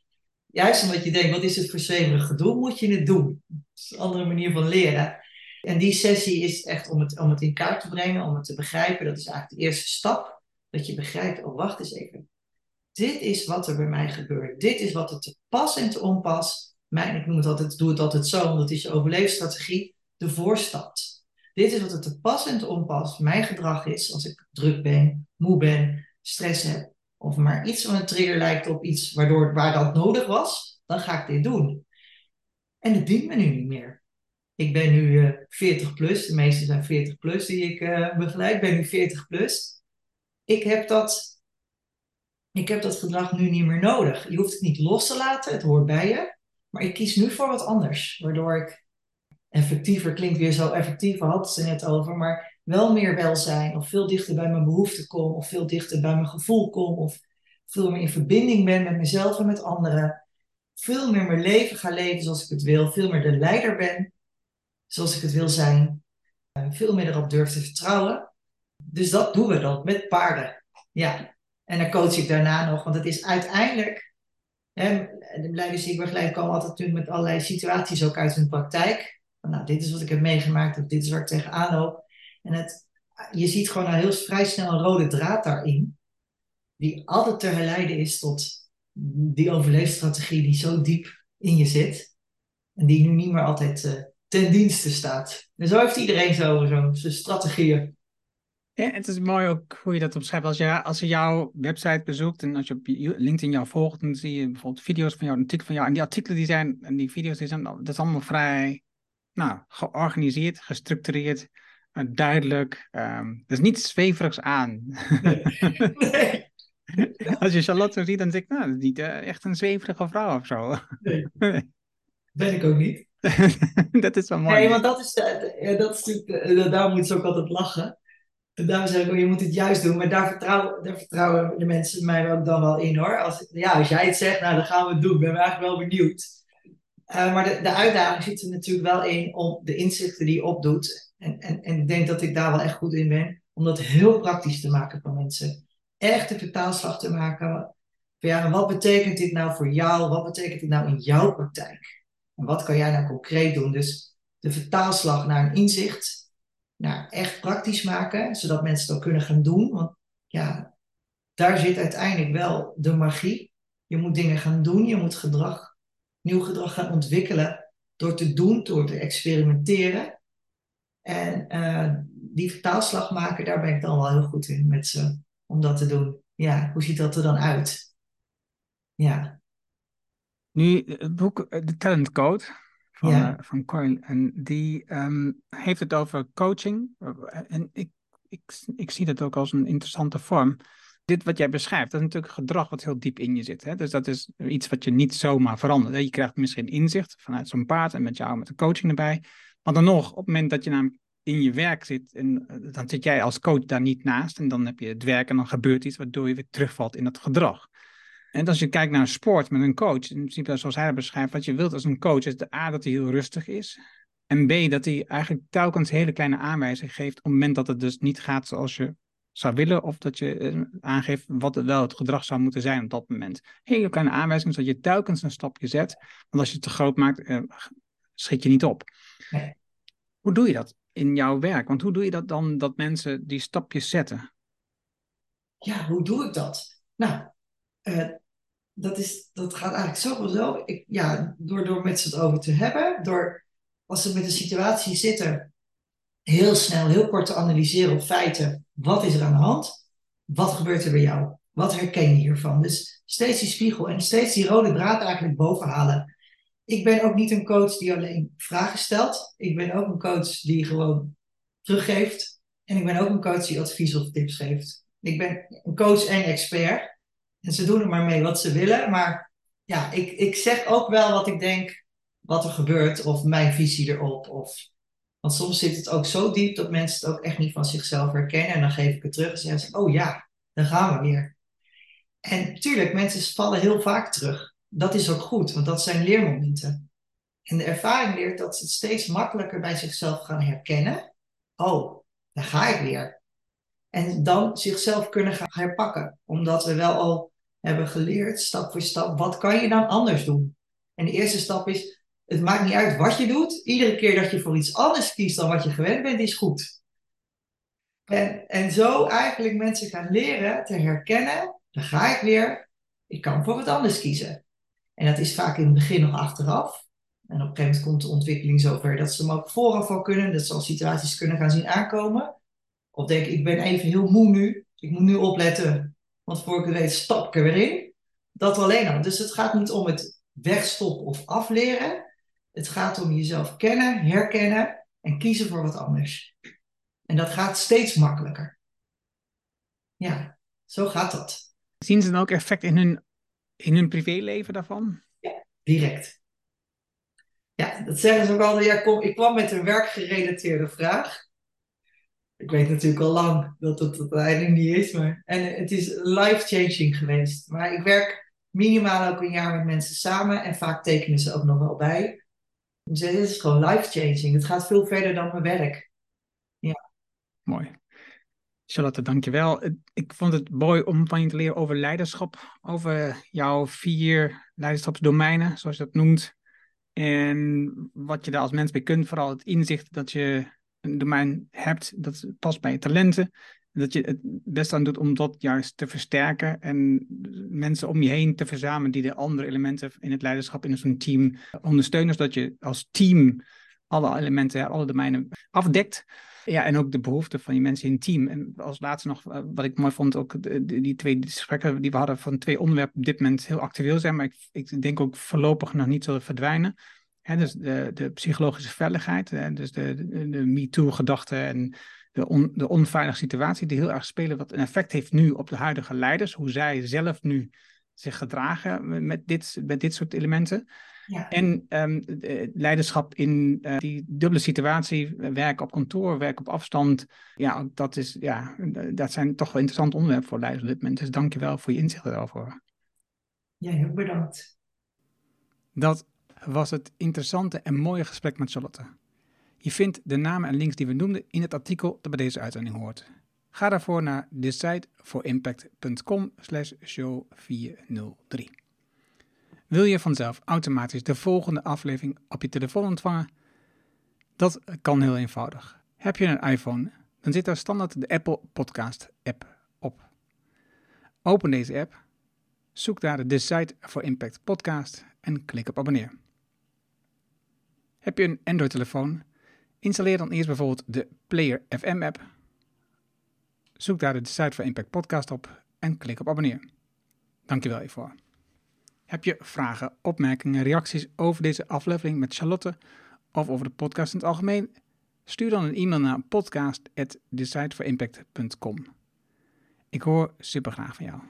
juist omdat je denkt, wat is het voor gedoe, moet je het doen. Dat is een andere manier van leren. En die sessie is echt om het, om het in kaart te brengen, om het te begrijpen. Dat is eigenlijk de eerste stap. Dat je begrijpt, oh wacht eens even. Dit is wat er bij mij gebeurt. Dit is wat er te pas en te onpas. Mijn, ik noem het altijd, doe het altijd zo, want het is je overleefstrategie. De voorstad. Dit is wat er te pas en te onpas mijn gedrag is als ik druk ben, moe ben, stress heb. Of maar iets van een trigger lijkt op iets waardoor, waar dat nodig was. dan ga ik dit doen. En het dient me nu niet meer. Ik ben nu uh, 40 plus, de meeste zijn 40 plus die ik uh, begeleid, ik ben nu 40 plus. Ik heb, dat, ik heb dat gedrag nu niet meer nodig. Je hoeft het niet los te laten, het hoort bij je. Maar ik kies nu voor wat anders, waardoor ik effectiever klinkt weer zo effectief, hadden ze net over, maar wel meer welzijn of veel dichter bij mijn behoeften kom of veel dichter bij mijn gevoel kom of veel meer in verbinding ben met mezelf en met anderen. Veel meer mijn leven ga leven zoals ik het wil, veel meer de leider ben zoals ik het wil zijn. Veel meer erop durf te vertrouwen. Dus dat doen we dan met paarden. Ja. En dan coach ik daarna nog, want het is uiteindelijk. De leiders die ik begeleid komen altijd natuurlijk met allerlei situaties ook uit hun praktijk. Nou, dit is wat ik heb meegemaakt, of dit is waar ik tegenaan loop. En het, je ziet gewoon al heel vrij snel een rode draad daarin, die altijd te herleiden is tot die overleefstrategie die zo diep in je zit. En die nu niet meer altijd uh, ten dienste staat. En zo heeft iedereen zo, zo zijn strategieën. Ja, het is mooi ook hoe je dat omschrijft. Als je, als je jouw website bezoekt en als je op LinkedIn jou volgt, dan zie je bijvoorbeeld video's van jou, artikelen van jou. En die artikelen die zijn, en die video's die zijn, dat is allemaal vrij nou, georganiseerd, gestructureerd, duidelijk. Um, er is niets zweverigs aan. Nee. Als je Charlotte zo ziet, dan denk ik, nou, dat is niet uh, echt een zweverige vrouw of zo. Nee. Ben ik ook niet. dat is wel mooi. Nee, want dat is, de, dat is natuurlijk, daar moet ze ook altijd lachen. En daarom zeg ik, oh, je moet het juist doen. Maar daar vertrouwen, daar vertrouwen de mensen mij ook dan wel in hoor. Als, ja, als jij het zegt, nou dan gaan we het doen. Ik ben eigenlijk wel benieuwd. Uh, maar de, de uitdaging zit er natuurlijk wel in om de inzichten die je opdoet. En, en, en ik denk dat ik daar wel echt goed in ben. Om dat heel praktisch te maken voor mensen. Echt de vertaalslag te maken. Ja, wat betekent dit nou voor jou? Wat betekent dit nou in jouw praktijk? En wat kan jij nou concreet doen? Dus de vertaalslag naar een inzicht. Nou, echt praktisch maken. Zodat mensen ook kunnen gaan doen. Want ja, daar zit uiteindelijk wel de magie. Je moet dingen gaan doen. Je moet gedrag nieuw gedrag gaan ontwikkelen door te doen, door te experimenteren. En uh, die vertaalslag maken, daar ben ik dan wel heel goed in met ze, om dat te doen. Ja, hoe ziet dat er dan uit? Ja. Nu, het boek eh, The Talent Code van, ja. uh, van Coyle, en die um, heeft het over coaching. En ik, ik, ik zie dat ook als een interessante vorm dit wat jij beschrijft, dat is natuurlijk gedrag wat heel diep in je zit. Hè? Dus dat is iets wat je niet zomaar verandert. Hè? Je krijgt misschien inzicht vanuit zo'n paard en met jou met de coaching erbij. Maar dan nog, op het moment dat je namelijk in je werk zit, en, eh, dan zit jij als coach daar niet naast. En dan heb je het werk en dan gebeurt iets waardoor je weer terugvalt in het gedrag. En als je kijkt naar sport met een coach, in principe zoals hij dat beschrijft, wat je wilt als een coach is de A dat hij heel rustig is. En B dat hij eigenlijk telkens hele kleine aanwijzingen geeft op het moment dat het dus niet gaat zoals je zou willen, of dat je eh, aangeeft wat het wel het gedrag zou moeten zijn op dat moment. Hele kleine aanwijzingen, zodat je telkens een stapje zet. Want als je het te groot maakt, eh, schiet je niet op. Nee. Hoe doe je dat in jouw werk? Want hoe doe je dat dan dat mensen die stapjes zetten? Ja, hoe doe ik dat? Nou, uh, dat, is, dat gaat eigenlijk zo zo. Ik, ja, door, door met ze het over te hebben, door als ze met een situatie zitten, heel snel, heel kort te analyseren op feiten wat is er aan de hand? Wat gebeurt er bij jou? Wat herken je hiervan? Dus steeds die spiegel en steeds die rode draad eigenlijk bovenhalen. Ik ben ook niet een coach die alleen vragen stelt. Ik ben ook een coach die gewoon teruggeeft. En ik ben ook een coach die advies of tips geeft. Ik ben een coach en expert. En ze doen er maar mee wat ze willen. Maar ja, ik, ik zeg ook wel wat ik denk, wat er gebeurt. Of mijn visie erop. Of want soms zit het ook zo diep dat mensen het ook echt niet van zichzelf herkennen. En dan geef ik het terug en zeggen ze, oh ja, dan gaan we weer. En tuurlijk, mensen vallen heel vaak terug. Dat is ook goed, want dat zijn leermomenten. En de ervaring leert dat ze het steeds makkelijker bij zichzelf gaan herkennen. Oh, daar ga ik weer. En dan zichzelf kunnen gaan herpakken. Omdat we wel al hebben geleerd, stap voor stap, wat kan je dan anders doen? En de eerste stap is, het maakt niet uit wat je doet. Iedere keer dat je voor iets anders kiest dan wat je gewend bent, is goed. En, en zo eigenlijk mensen gaan leren te herkennen, dan ga ik weer, ik kan voor wat anders kiezen. En dat is vaak in het begin nog achteraf. En op een gegeven moment komt de ontwikkeling zover dat ze hem ook vooraf al kunnen, dat ze al situaties kunnen gaan zien aankomen. Of denk ik ben even heel moe nu, ik moet nu opletten, want voor ik het weet stap ik er weer in. Dat alleen al. Dus het gaat niet om het wegstoppen of afleren. Het gaat om jezelf kennen, herkennen en kiezen voor wat anders. En dat gaat steeds makkelijker. Ja, zo gaat dat. Zien ze dan ook effect in hun, in hun privéleven daarvan? Ja, direct. Ja, dat zeggen ze ook altijd. Ja, kom, ik kwam met een werkgerelateerde vraag. Ik weet natuurlijk al lang dat het uiteindelijk niet is, maar. En het is life-changing geweest. Maar ik werk minimaal ook een jaar met mensen samen en vaak tekenen ze ook nog wel bij. Dus het is gewoon life-changing. Het gaat veel verder dan mijn werk. Ja. Mooi. Charlotte, dankjewel. Ik vond het mooi om van je te leren over leiderschap, over jouw vier leiderschapsdomeinen, zoals je dat noemt. En wat je daar als mens mee kunt, vooral het inzicht dat je een domein hebt, dat past bij je talenten. Dat je het best aan doet om dat juist te versterken en mensen om je heen te verzamelen die de andere elementen in het leiderschap in zo'n team ondersteunen, zodat je als team alle elementen, alle domeinen afdekt. Ja, en ook de behoeften van die mensen in het team. En als laatste nog, eh, wat ik mooi vond, ook die twee gesprekken die we hadden van twee onderwerpen op dit moment heel actueel zijn, maar ik, ik denk ook voorlopig nog niet zullen verdwijnen. Hè, dus de, de psychologische veiligheid, hè, dus de, de, de MeToo-gedachte en de, de onveilige situatie die heel erg spelen, wat een effect heeft nu op de huidige leiders, hoe zij zelf nu zich gedragen met dit, met dit soort elementen. Ja. En um, leiderschap in uh, die dubbele situatie, werk op kantoor, werk op afstand. Ja, dat, is, ja, dat zijn toch wel interessante onderwerpen voor leiders op dit moment. Dus dank je wel voor je inzichten daarover. Ja, heel bedankt. Dat was het interessante en mooie gesprek met Charlotte. Je vindt de namen en links die we noemden in het artikel dat bij deze uitzending hoort. Ga daarvoor naar decideforimpact.com slash show 403. Wil je vanzelf automatisch de volgende aflevering op je telefoon ontvangen? Dat kan heel eenvoudig. Heb je een iPhone, dan zit daar standaard de Apple Podcast app op. Open deze app, zoek daar de Decide for Impact podcast en klik op abonneer. Heb je een Android-telefoon? Installeer dan eerst bijvoorbeeld de Player FM app. Zoek daar de Decide for Impact podcast op en klik op abonneer. Dankjewel hiervoor. Heb je vragen, opmerkingen, reacties over deze aflevering met Charlotte of over de podcast in het algemeen? Stuur dan een e-mail naar podcast.decideforimpact.com. Ik hoor super graag van jou.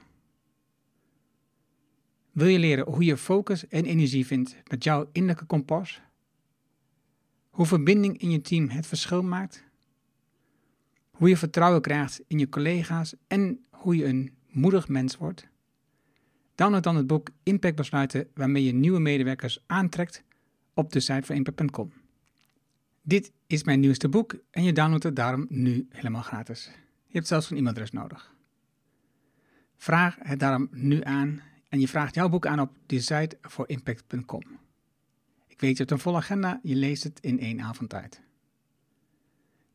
Wil je leren hoe je focus en energie vindt met jouw innerlijke kompas? Hoe verbinding in je team het verschil maakt? Hoe je vertrouwen krijgt in je collega's en hoe je een moedig mens wordt? Download dan het boek Impact Besluiten waarmee je nieuwe medewerkers aantrekt op de site van impact.com. Dit is mijn nieuwste boek en je downloadt het daarom nu helemaal gratis. Je hebt zelfs een e-mailadres nodig. Vraag het daarom nu aan en je vraagt jouw boek aan op decideforimpact.com. Ik weet je hebt een volle agenda, je leest het in één avond tijd.